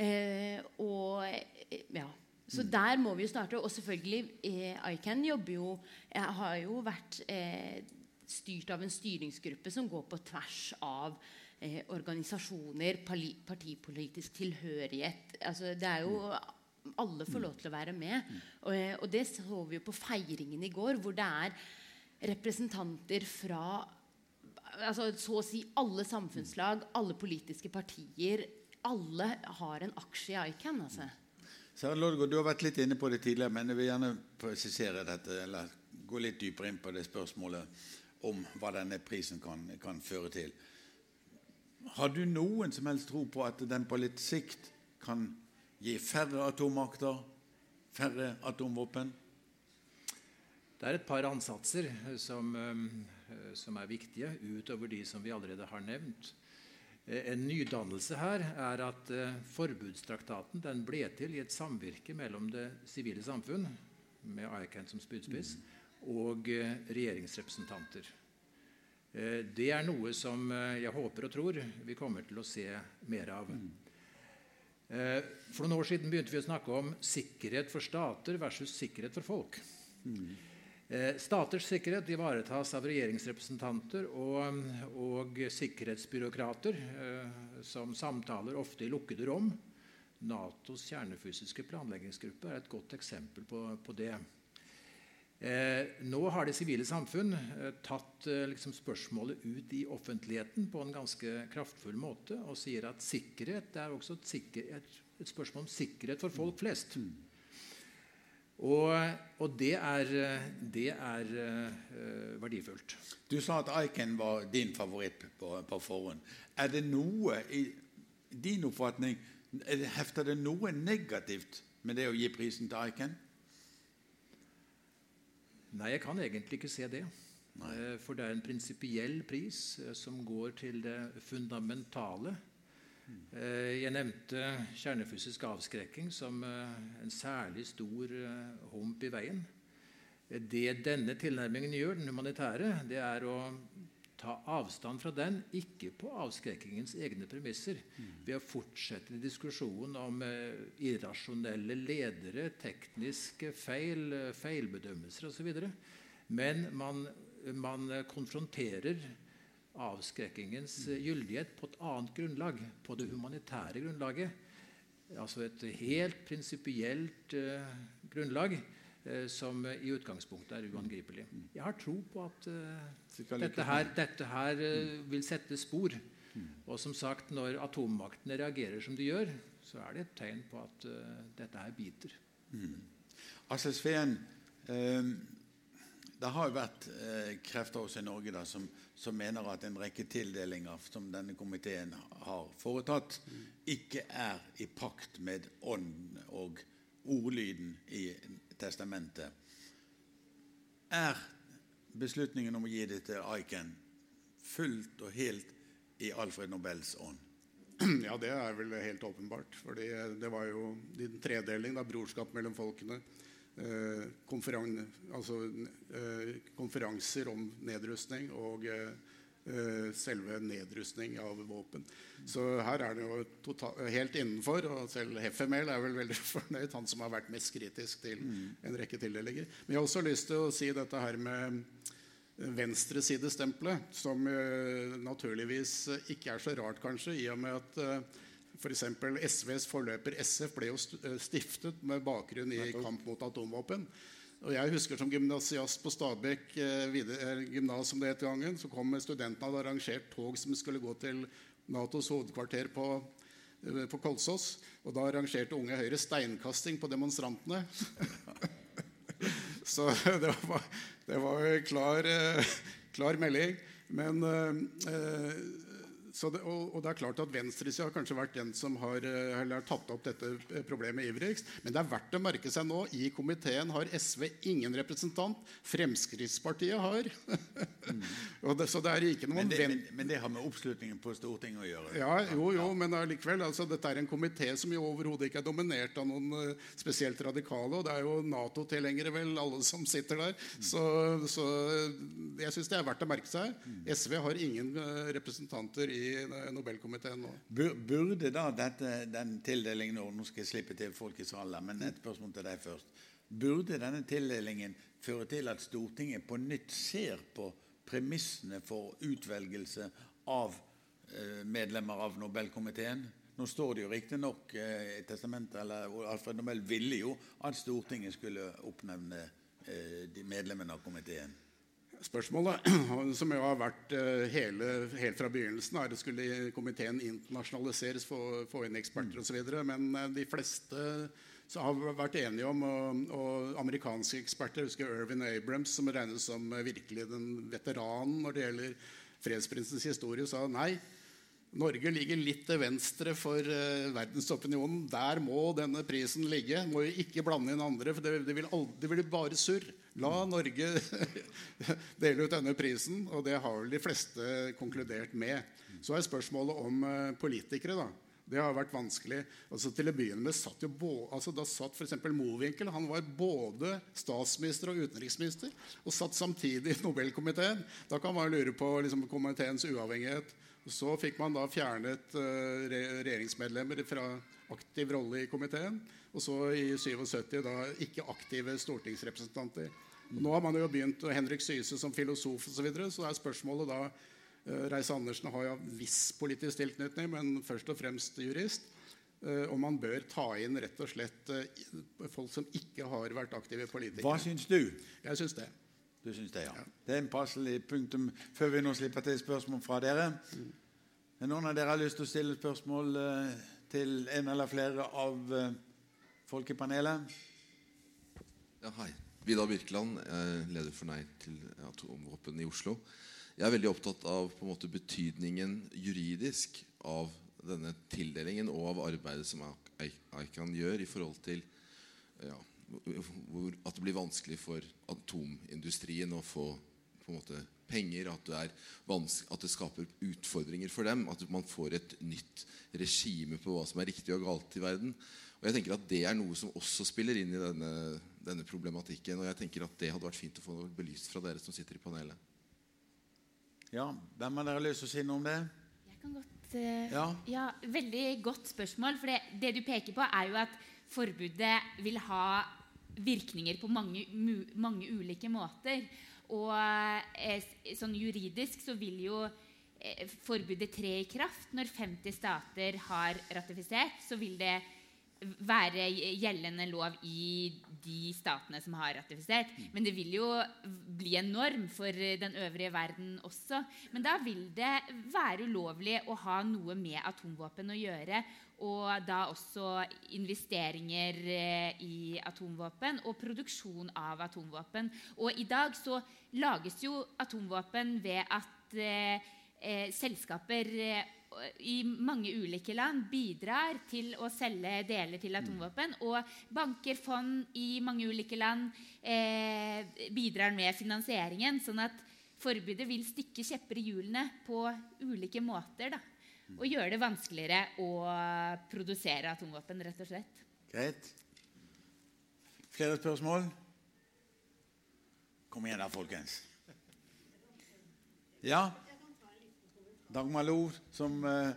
Eh, og eh, ja, Så der må vi jo starte. Og selvfølgelig, eh, ICAN jobber jo har jo vært eh, styrt av en styringsgruppe som går på tvers av eh, organisasjoner, partipolitisk tilhørighet. Altså, det er jo Alle får lov til å være med. Og, eh, og det så vi jo på feiringen i går, hvor det er representanter fra altså, så å si alle samfunnslag, alle politiske partier, alle har en aksje i ICAN. Altså. Sara Lodgaard, du har vært litt inne på det tidligere, men jeg vil gjerne presisere dette, eller gå litt dypere inn på det spørsmålet om hva denne prisen kan, kan føre til. Har du noen som helst tro på at den på litt sikt kan gi færre atommakter, færre atomvåpen? Det er et par ansatser som, eh, som er viktige, utover de som vi allerede har nevnt. Eh, en nydannelse her er at eh, forbudstraktaten den ble til i et samvirke mellom det sivile samfunn, med ICAN som spydspiss, og regjeringsrepresentanter. Det er noe som jeg håper og tror vi kommer til å se mer av. For noen år siden begynte vi å snakke om sikkerhet for stater versus sikkerhet for folk. Eh, staters sikkerhet ivaretas av regjeringsrepresentanter og, og sikkerhetsbyråkrater eh, som samtaler ofte i lukkede rom. Natos kjernefysiske planleggingsgruppe er et godt eksempel på, på det. Eh, nå har det sivile samfunn eh, tatt eh, liksom spørsmålet ut i offentligheten på en ganske kraftfull måte og sier at sikkerhet er også et, et, et spørsmål om sikkerhet for folk flest. Mm. Og, og det er, det er uh, verdifullt. Du sa at Aiken var din favoritt på, på forhånd. Er det noe i din oppfatning Hefter det noe negativt med det å gi prisen til Aiken? Nei, jeg kan egentlig ikke se det. Nei. Eh, for det er en prinsipiell pris eh, som går til det fundamentale Eh, jeg nevnte kjernefysisk avskrekking som eh, en særlig stor eh, hump i veien. Det denne tilnærmingen gjør, den humanitære, det er å ta avstand fra den, ikke på avskrekkingens egne premisser, mm. ved å fortsette diskusjonen om irrasjonelle ledere, tekniske feil, feilbedømmelser osv. Men man, man konfronterer avskrekkingens eh, gyldighet på et annet grunnlag, på det humanitære grunnlaget. Altså et helt prinsipielt eh, grunnlag eh, som i utgangspunktet er uangripelig. Jeg har tro på at dette her, dette her vil sette spor. Og som sagt, når atommaktene reagerer som de gjør, så er det et tegn på at dette her biter. Mm. Altså, Sveen, det har jo vært krefter også i Norge da, som som mener at en rekke tildelinger som denne komiteen har foretatt, ikke er i pakt med ånden og ordlyden i testamentet. Er beslutningen om å gi det til Aiken fullt og helt i Alfred Nobels ånd? Ja, det er vel helt åpenbart. For det var jo din tredeling, da, brorskap mellom folkene. Eh, konferan altså, eh, konferanser om nedrustning og eh, selve nedrustning av våpen. Så her er det jo total, helt innenfor. Og selv Heffemel er vel veldig fornøyd, han som har vært mest kritisk til mm. en rekke tildelinger. Men jeg har også lyst til å si dette her med venstresidestempelet, som naturligvis ikke er så rart, kanskje, i og med at F.eks. SVs forløper SF ble jo eh, stiftet med bakgrunn i kamp mot atomvåpen. Og jeg husker Som gymnasiast på Stabekk eh, eh, gymnas som det het gangen, så kom studentene og hadde arrangert tog som skulle gå til Natos hovedkvarter på, på Kolsås. Og da arrangerte Unge Høyre steinkasting på demonstrantene. så det var, det var klar, klar melding. Men eh, det, og, og, det er klart at Venstresida har kanskje vært den som har, har, eh, tatt opp dette eh, problemet ivrigst. Men det er verdt å merke seg nå i komiteen har SV ingen representant. Fremskrittspartiet har. mm. det, så det er ikke noen men det, men, men, det har med oppslutningen på Stortinget å gjøre? Ja, jo, jo, men allikevel. Altså, dette er en komité som jo overhodet ikke er dominert av noen uh, spesielt radikale. Og det er jo Nato-tilhengere, vel, alle som sitter der. Mm. Så, så, jeg syns det er verdt å merke seg. Mm. SV har ingen representanter i Nobelkomiteen nå. Burde da dette, den tildelingen Nå skal jeg slippe til folk i salen, men et spørsmål til deg først. Burde denne tildelingen føre til at Stortinget på nytt ser på premissene for utvelgelse av eh, medlemmer av Nobelkomiteen? Nå står det jo riktignok eh, i testamentet eller Alfred Nobel ville jo at Stortinget skulle oppnevne eh, medlemmene av komiteen. Spørsmålet, som jo har vært eh, hele, helt fra begynnelsen, er skulle komiteen internasjonaliseres, få, få inn eksperter osv. Men eh, de fleste har vært enige om, og, og amerikanske eksperter, jeg husker Irvin Abrams, som regnes som virkelig den veteranen når det gjelder fredsprinsens historie, sa nei. Norge ligger litt til venstre for uh, verdensopinionen. Der må denne prisen ligge. Må jo ikke blande inn andre, for det, det, vil, aldri, det blir bare surr. La Norge dele ut denne prisen, og det har vel de fleste konkludert med. Så er spørsmålet om uh, politikere. da. Det har vært vanskelig. Altså, til å begynne med satt jo både, altså, Da satt f.eks. Mowinckel. Han var både statsminister og utenriksminister og satt samtidig i Nobelkomiteen. Da kan man lure på liksom, komiteens uavhengighet. Så fikk man da fjernet uh, regjeringsmedlemmer fra aktiv rolle i komiteen. Og så i 77 da ikke aktive stortingsrepresentanter. Nå har man jo begynt Henrik Syse som filosof osv. Så, videre, så er spørsmålet da uh, Reis-Andersen har jo viss politisk tilknytning, men først og fremst jurist. Om man bør ta inn rett og slett folk som ikke har vært aktive politikere. Hva syns du? Jeg syns det. Du syns det, ja. ja. Det er en passelig punktum før vi nå slipper til spørsmål fra dere. Mm. Noen av dere har lyst til å stille spørsmål uh, til en eller flere av uh, folk i panelet? Ja, hei. Vidar Birkeland, leder for Nei til atomvåpen i Oslo. Jeg er veldig opptatt av på en måte, betydningen juridisk av denne tildelingen og av arbeidet som ICAN gjør i forhold til ja, hvor, at det blir vanskelig for atomindustrien å få måte, penger. At det, at det, skaper utfordringer for dem. At man får et nytt regime på hva som er riktig og galt i verden. Og jeg tenker at Det er noe som også spiller inn i denne, denne problematikken. Og jeg tenker at det hadde vært fint å få noe belyst fra dere som sitter i panelet. Ja, Hvem av dere lyst til å si noe om det? Jeg kan godt uh, ja. ja. Veldig godt spørsmål. For det, det du peker på, er jo at forbudet vil ha virkninger på mange, mange ulike måter. Og eh, sånn juridisk så vil jo eh, forbudet tre i kraft. Når 50 stater har ratifisert, så vil det være gjeldende lov i de statene som har ratifisert. Men det vil jo bli en norm for den øvrige verden også. Men da vil det være ulovlig å ha noe med atomvåpen å gjøre. Og da også investeringer eh, i atomvåpen og produksjon av atomvåpen. Og i dag så lages jo atomvåpen ved at eh, eh selskaper eh, i mange ulike land bidrar til å selge deler til atomvåpen. Og banker, fond i mange ulike land eh, bidrar med finansieringen. Sånn at forbudet vil stikke kjepper i hjulene på ulike måter. Da, og gjøre det vanskeligere å produsere atomvåpen, rett og slett. Greit. Flere spørsmål? Kom igjen da, folkens. Ja? Dagmar Lo, som uh,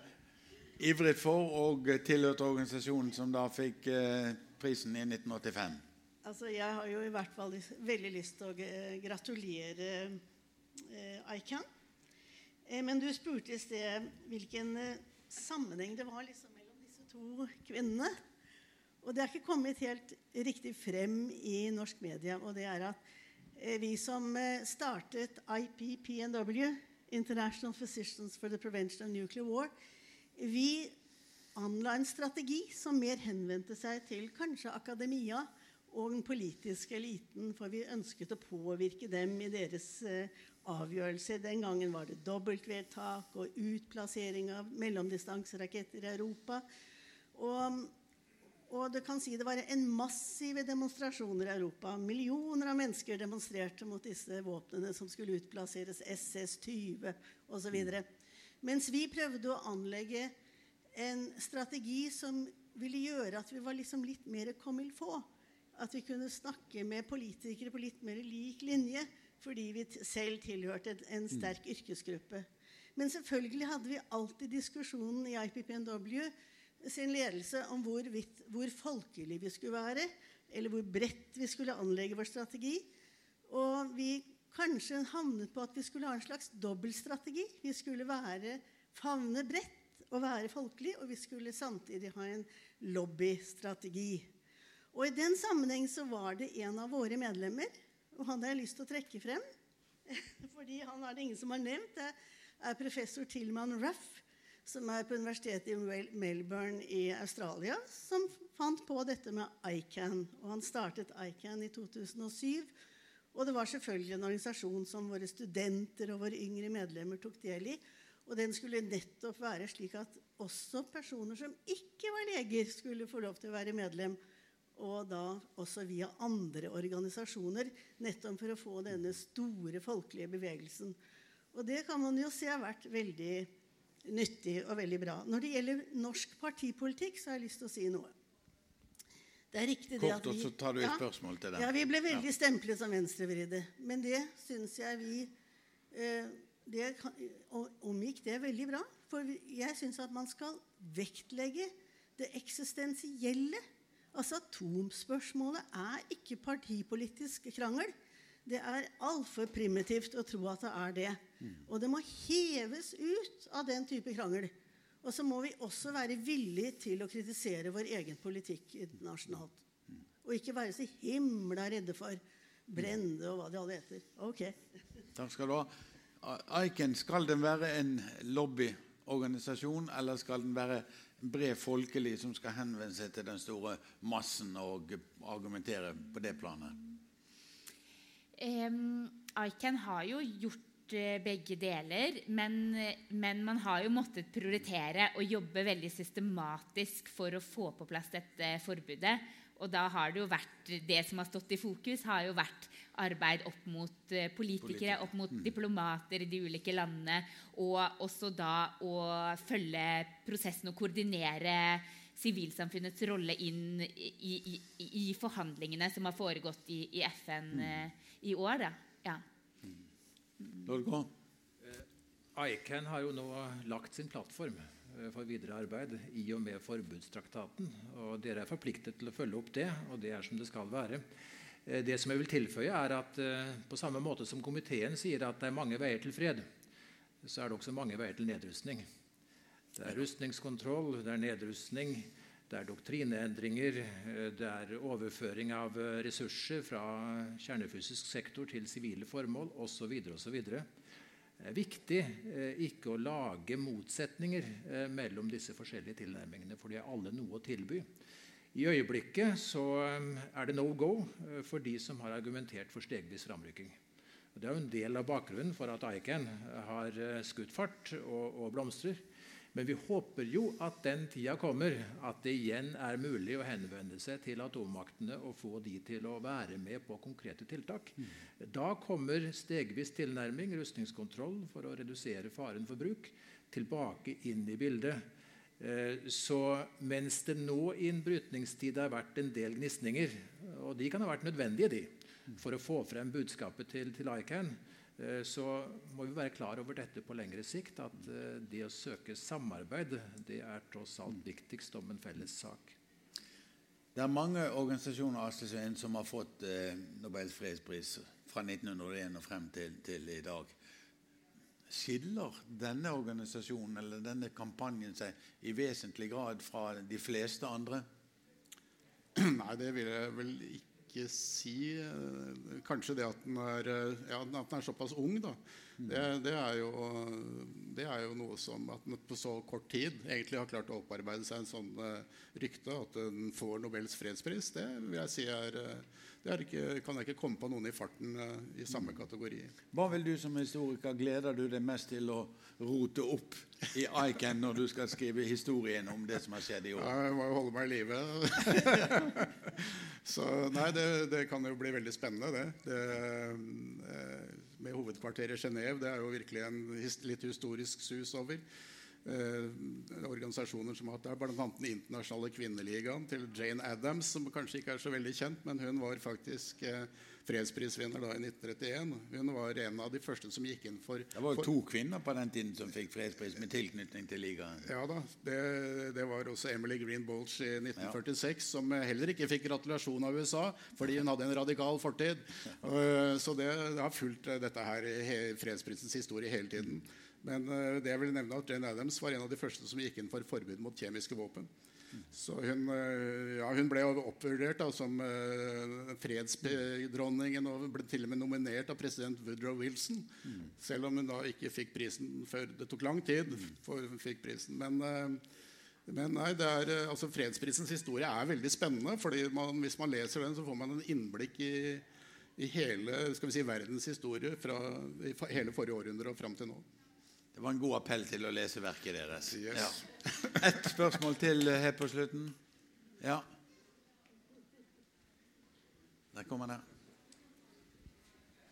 ivret for og tilhørte organisasjonen som da fikk uh, prisen i 1985. Altså, jeg har jo i hvert fall veldig lyst til å gratulere uh, ICAN. Men du spurte i sted hvilken sammenheng det var liksom, mellom disse to kvinnene. Og det er ikke kommet helt riktig frem i norsk media. Og det er at vi som startet IPPNW International Physicians for the Prevention of Nuclear War, vi anla en strategi som mer henvendte seg til kanskje akademia og den politiske eliten, for vi ønsket å påvirke dem i deres avgjørelser. Den gangen var det dobbeltvedtak og utplassering av mellomdistanseraketter i Europa. Og og det kan si det var en massive demonstrasjoner i Europa. Millioner av mennesker demonstrerte mot disse våpnene som skulle utplasseres, SS-20 osv. Mens vi prøvde å anlegge en strategi som ville gjøre at vi var liksom litt mer comme il faut. At vi kunne snakke med politikere på litt mer lik linje fordi vi selv tilhørte en sterk yrkesgruppe. Men selvfølgelig hadde vi alltid diskusjonen i IPPNW sin ledelse om hvor, vidt, hvor folkelig vi skulle være, eller hvor bredt vi skulle anlegge vår strategi. Og vi kanskje havnet på at vi skulle ha en slags dobbeltstrategi. Vi skulle være, favne bredt og være folkelig, og vi skulle samtidig ha en lobbystrategi. Og I den sammenheng så var det en av våre medlemmer, og han har jeg lyst til å trekke frem, Fordi han er det ingen som har nevnt. Det er professor Tilman Ruff, som er på universitetet i Melbourne i Australia, som fant på dette med ICAN. Og han startet ICAN i 2007. Og det var selvfølgelig en organisasjon som våre studenter og våre yngre medlemmer tok del i. Og den skulle nettopp være slik at også personer som ikke var leger, skulle få lov til å være medlem. Og da også via andre organisasjoner, nettopp for å få denne store folkelige bevegelsen. Og det kan man jo se har vært veldig nyttig og veldig bra. Når det gjelder norsk partipolitikk, så har jeg lyst til å si noe. Det er riktig det at vi, og så tar du et ja, spørsmål til det. Ja, Vi ble veldig ja. stemplet som venstrevridde. Men det syns jeg vi eh, det, Om gikk det veldig bra. For jeg syns at man skal vektlegge det eksistensielle. Altså Atomspørsmålet er ikke partipolitisk krangel. Det er altfor primitivt å tro at det er det. Mm. Og det må heves ut av den type krangel. Og så må vi også være villige til å kritisere vår egen politikk internasjonalt. Og ikke være så himla redde for Brende og hva de alle heter. Ok. Takk skal du ha. Aiken, skal den være en lobbyorganisasjon, eller skal den være bred folkelig som skal henvende seg til den store massen og argumentere på det planet? Um, Ican har jo gjort Eh, begge deler. Men, men, man har jo måttet prioritere og jobbe veldig systematisk for å få på plass dette forbudet. Og da har det jo vært det som har stått i fokus, har jo vært arbeid opp mot eh, politikere, opp mot mm. diplomater i de ulike landene. Og også da å følge prosessen og koordinere sivilsamfunnets rolle inn i, i, i, forhandlingene som har foregått i, i FN mm. Eh, i år. Da. Ja. Norge. Eh, ICAN har jo nå lagt sin plattform for videre arbeid i og med forbudstraktaten. og Dere er forpliktet til å følge opp det, og det er som det skal være. Eh, det som jeg vil tilføye, er at på samme måte som komiteen sier at det er mange veier til fred, så er det også mange veier til nedrustning. Det er rustningskontroll, det er nedrustning, det er doktrineendringer, det er overføring av ressurser fra kjernefysisk sektor til sivile formål osv. Det er viktig eh, ikke å lage motsetninger eh, mellom disse forskjellige tilnærmingene, for de har alle noe å tilby. I øyeblikket så eh, er det no go for de som har argumentert for stegvis framrykking. Det er jo en del av bakgrunnen for at ICAN har skutt fart og, og blomstrer. Men vi håper jo at den tida kommer at det igjen er mulig å henvende seg til atommaktene og få de til å være med på konkrete tiltak. Da kommer stegvis tilnærming, rustningskontroll for å redusere faren for bruk, tilbake inn i bildet. Eh, så mens det nå i en brytningstid har vært en del gnisninger, og de kan ha vært nødvendige de, for å få frem budskapet til, til ICAN, Eh, så må vi være klar over dette på lengre sikt, at eh, det å søke samarbeid det er tross alt viktigst om en felles sak. Det er mange organisasjoner Svein, som har fått Nobels fredspris fra 1901 og frem til, til, i dag. Skiller denne organisasjonen eller denne kampanjen seg i vesentlig grad fra de fleste andre? Nei, det vil jeg vel ikke si. Kanskje det at den er, ja, at den er såpass ung, da. Det, det, er jo, det, er jo, noe som at man på så kort tid egentlig har klart å opparbeide seg en sånn uh, rykte at den får Nobels fredspris. Det vil jeg si er, det er ikke, kan jeg ikke komme på noen i farten uh, i samme mm. kategori. Hva vil du som historiker gleder du deg mest til å rote opp i ICAN når du skal skrive historien om det som har skjedd i år? Ja, jeg må jo holde meg i live. Så nei, det, det, kan jo bli veldig spennende, det. det eh, med hovedkvarteret Genéve. Det er jo virkelig en litt historisk sus over. Eh, organisasjoner som har hatt der, bl.a. Den internasjonale kvinneligaen til Jane Addams, som kanskje ikke er så veldig kjent, men hun var faktisk eh, fredsprisvinner da i 1931. Hun var en av de første som gikk inn for Det var jo to kvinner på den tiden som fikk fredspris med tilknytning til ligaen. Ja da. Det, det var også Emily Green Bolch i 1946, ja. som heller ikke fikk gratulasjon av USA fordi hun hadde en radikal fortid. Uh, så det, det, har fulgt uh, dette her fredsprisens historie hele tiden. Men uh, det jeg vil nevne at Jane Adams var en av de første som gikk inn for forbud mot kjemiske våpen. Så hun, eh, ja, hun ble oppvurdert da, som uh, fredsdronningen og ble til og med nominert av president Woodrow Wilson. Mm. Selv om hun da ikke fikk prisen før det tok lang tid. før hun fikk prisen. Men, uh, men nei, er, altså, fredsprisens historie er veldig spennende. fordi man, Hvis man leser den, så får man en innblikk i, i hele skal vi si, verdens historie fra hele forrige århundre og fram til nå. Det var en god appell til å lese verket deres. Yes. Ja. Ett spørsmål til her på slutten. Ja. Der kommer det.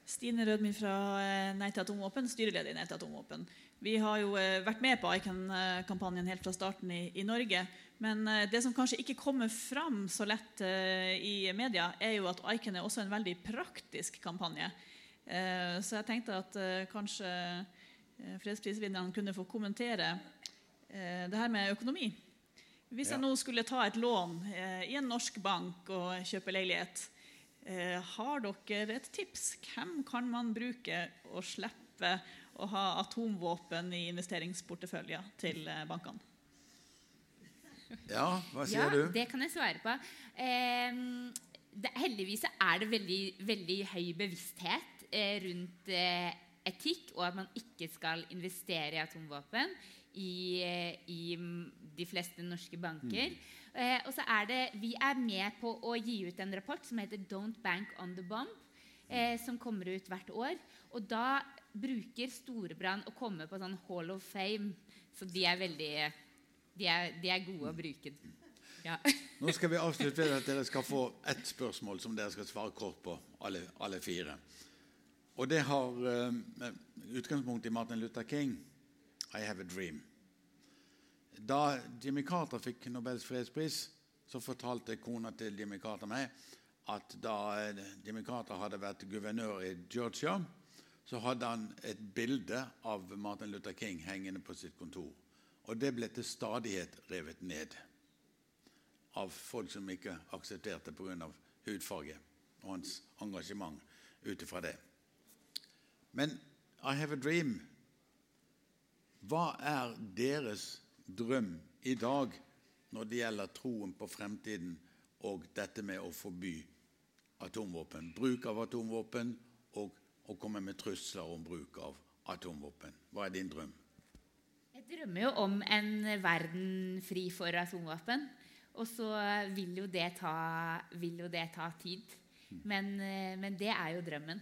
Stine Rødmin fra eh, Nei til atomvåpen, styreleder i Nei til atomvåpen. Vi har jo eh, vært med på ICAN-kampanjen helt fra starten i, i, Norge. Men eh, det som kanskje ikke kommer fram så lett i media, er jo at ICAN er også en veldig praktisk kampanje. Så jeg tenkte at kanskje Eh, fredsprisvinnerne kunne få kommentere eh, det her med økonomi. Hvis jeg nå skulle ta et lån eh, i en norsk bank og kjøpe leilighet, har dere et tips? Hvem kan man bruke og slippe å ha atomvåpen i investeringsporteføljer til bankene? Ja, hva sier ja, du? Det kan jeg svare på. Eh, det, heldigvis er det veldig, veldig høy bevissthet eh, rundt eh, etikk, og at man ikke skal investere i atomvåpen i, i de fleste norske banker. Mm. Eh, og så er det, Vi er med på å gi ut en rapport som heter 'Don't Bank on the Bomb'. Eh, som kommer ut hvert år. Og da bruker Storebrand å komme på sånn Hall of Fame. Så de er veldig De er, de er gode å bruke. Ja. Nå skal vi avslutte ved at dere skal få ett spørsmål som dere skal svare kort på, alle, alle fire. Og det har uh, utgangspunkt i Martin Luther King, 'I Have a Dream'. Da Jimmy Carter fikk Nobels fredspris, så fortalte kona til Jimmy Carter meg at da eh, Jimmy Carter hadde vært guvernør i Georgia, så hadde han et bilde av Martin Luther King hengende på sitt kontor. Og det ble til stadighet revet ned av folk som ikke aksepterte pga. hudfarge og hans engasjement ut ifra det. Men I have a dream. Hva er deres drøm i dag når det gjelder troen på fremtiden og dette med å forby atomvåpen? Bruk av atomvåpen og å komme med trusler om bruk av atomvåpen. Hva er din drøm? Jeg drømmer jo om en verden fri for atomvåpen. Og så vil jo det ta, jo det ta tid. Men, eh, men det er jo drømmen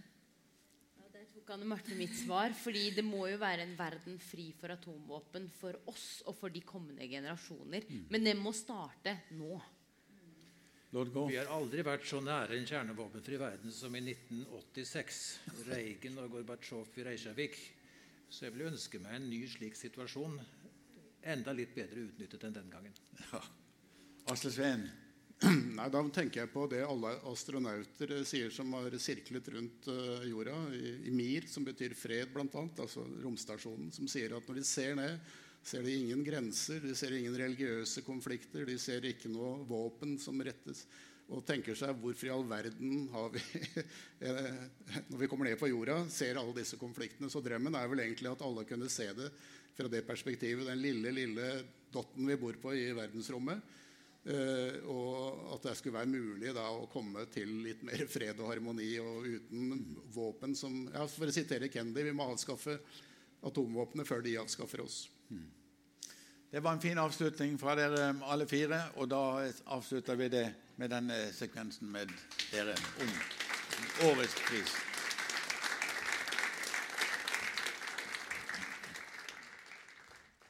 tok Marte mitt svar. fordi det må jo være en verden fri for atomvåpen for oss og for de kommende generasjoner. Mm. Men det må starte nå. Vi har aldri vært så nære en kjernevåpenfri verden som i 1986. Reagan og Gorbatsjov i Reykjavik. Så jeg vil ønske meg en ny slik situasjon. Enda litt bedre utnyttet enn den gangen. Ja. Asle Sveen, Nei, Da tenker jeg på det alle astronauter eh, sier som har sirklet rundt uh, jorda, i, i, MIR, som betyr fred, bl.a., altså romstasjonen, som sier at når de ser ned, ser de ingen grenser, de ser ingen religiøse konflikter, de ser ikke noe våpen som rettes. Og tenker seg hvorfor i all verden har vi eh, Når vi kommer ned på jorda, ser alle disse konfliktene. Så drømmen er vel egentlig at alle kunne se det fra det perspektivet. Den lille, lille dotten vi bor på i verdensrommet Uh, og at det skulle være mulig da, å komme til litt mer fred og harmoni og uten våpen som ja, For å sitere Kennedy vi må avskaffe atomvåpnene før de avskaffer oss. Hmm. Det var en fin avslutning fra dere alle fire. Og da avslutter vi det med denne sekvensen med dere om årets pris.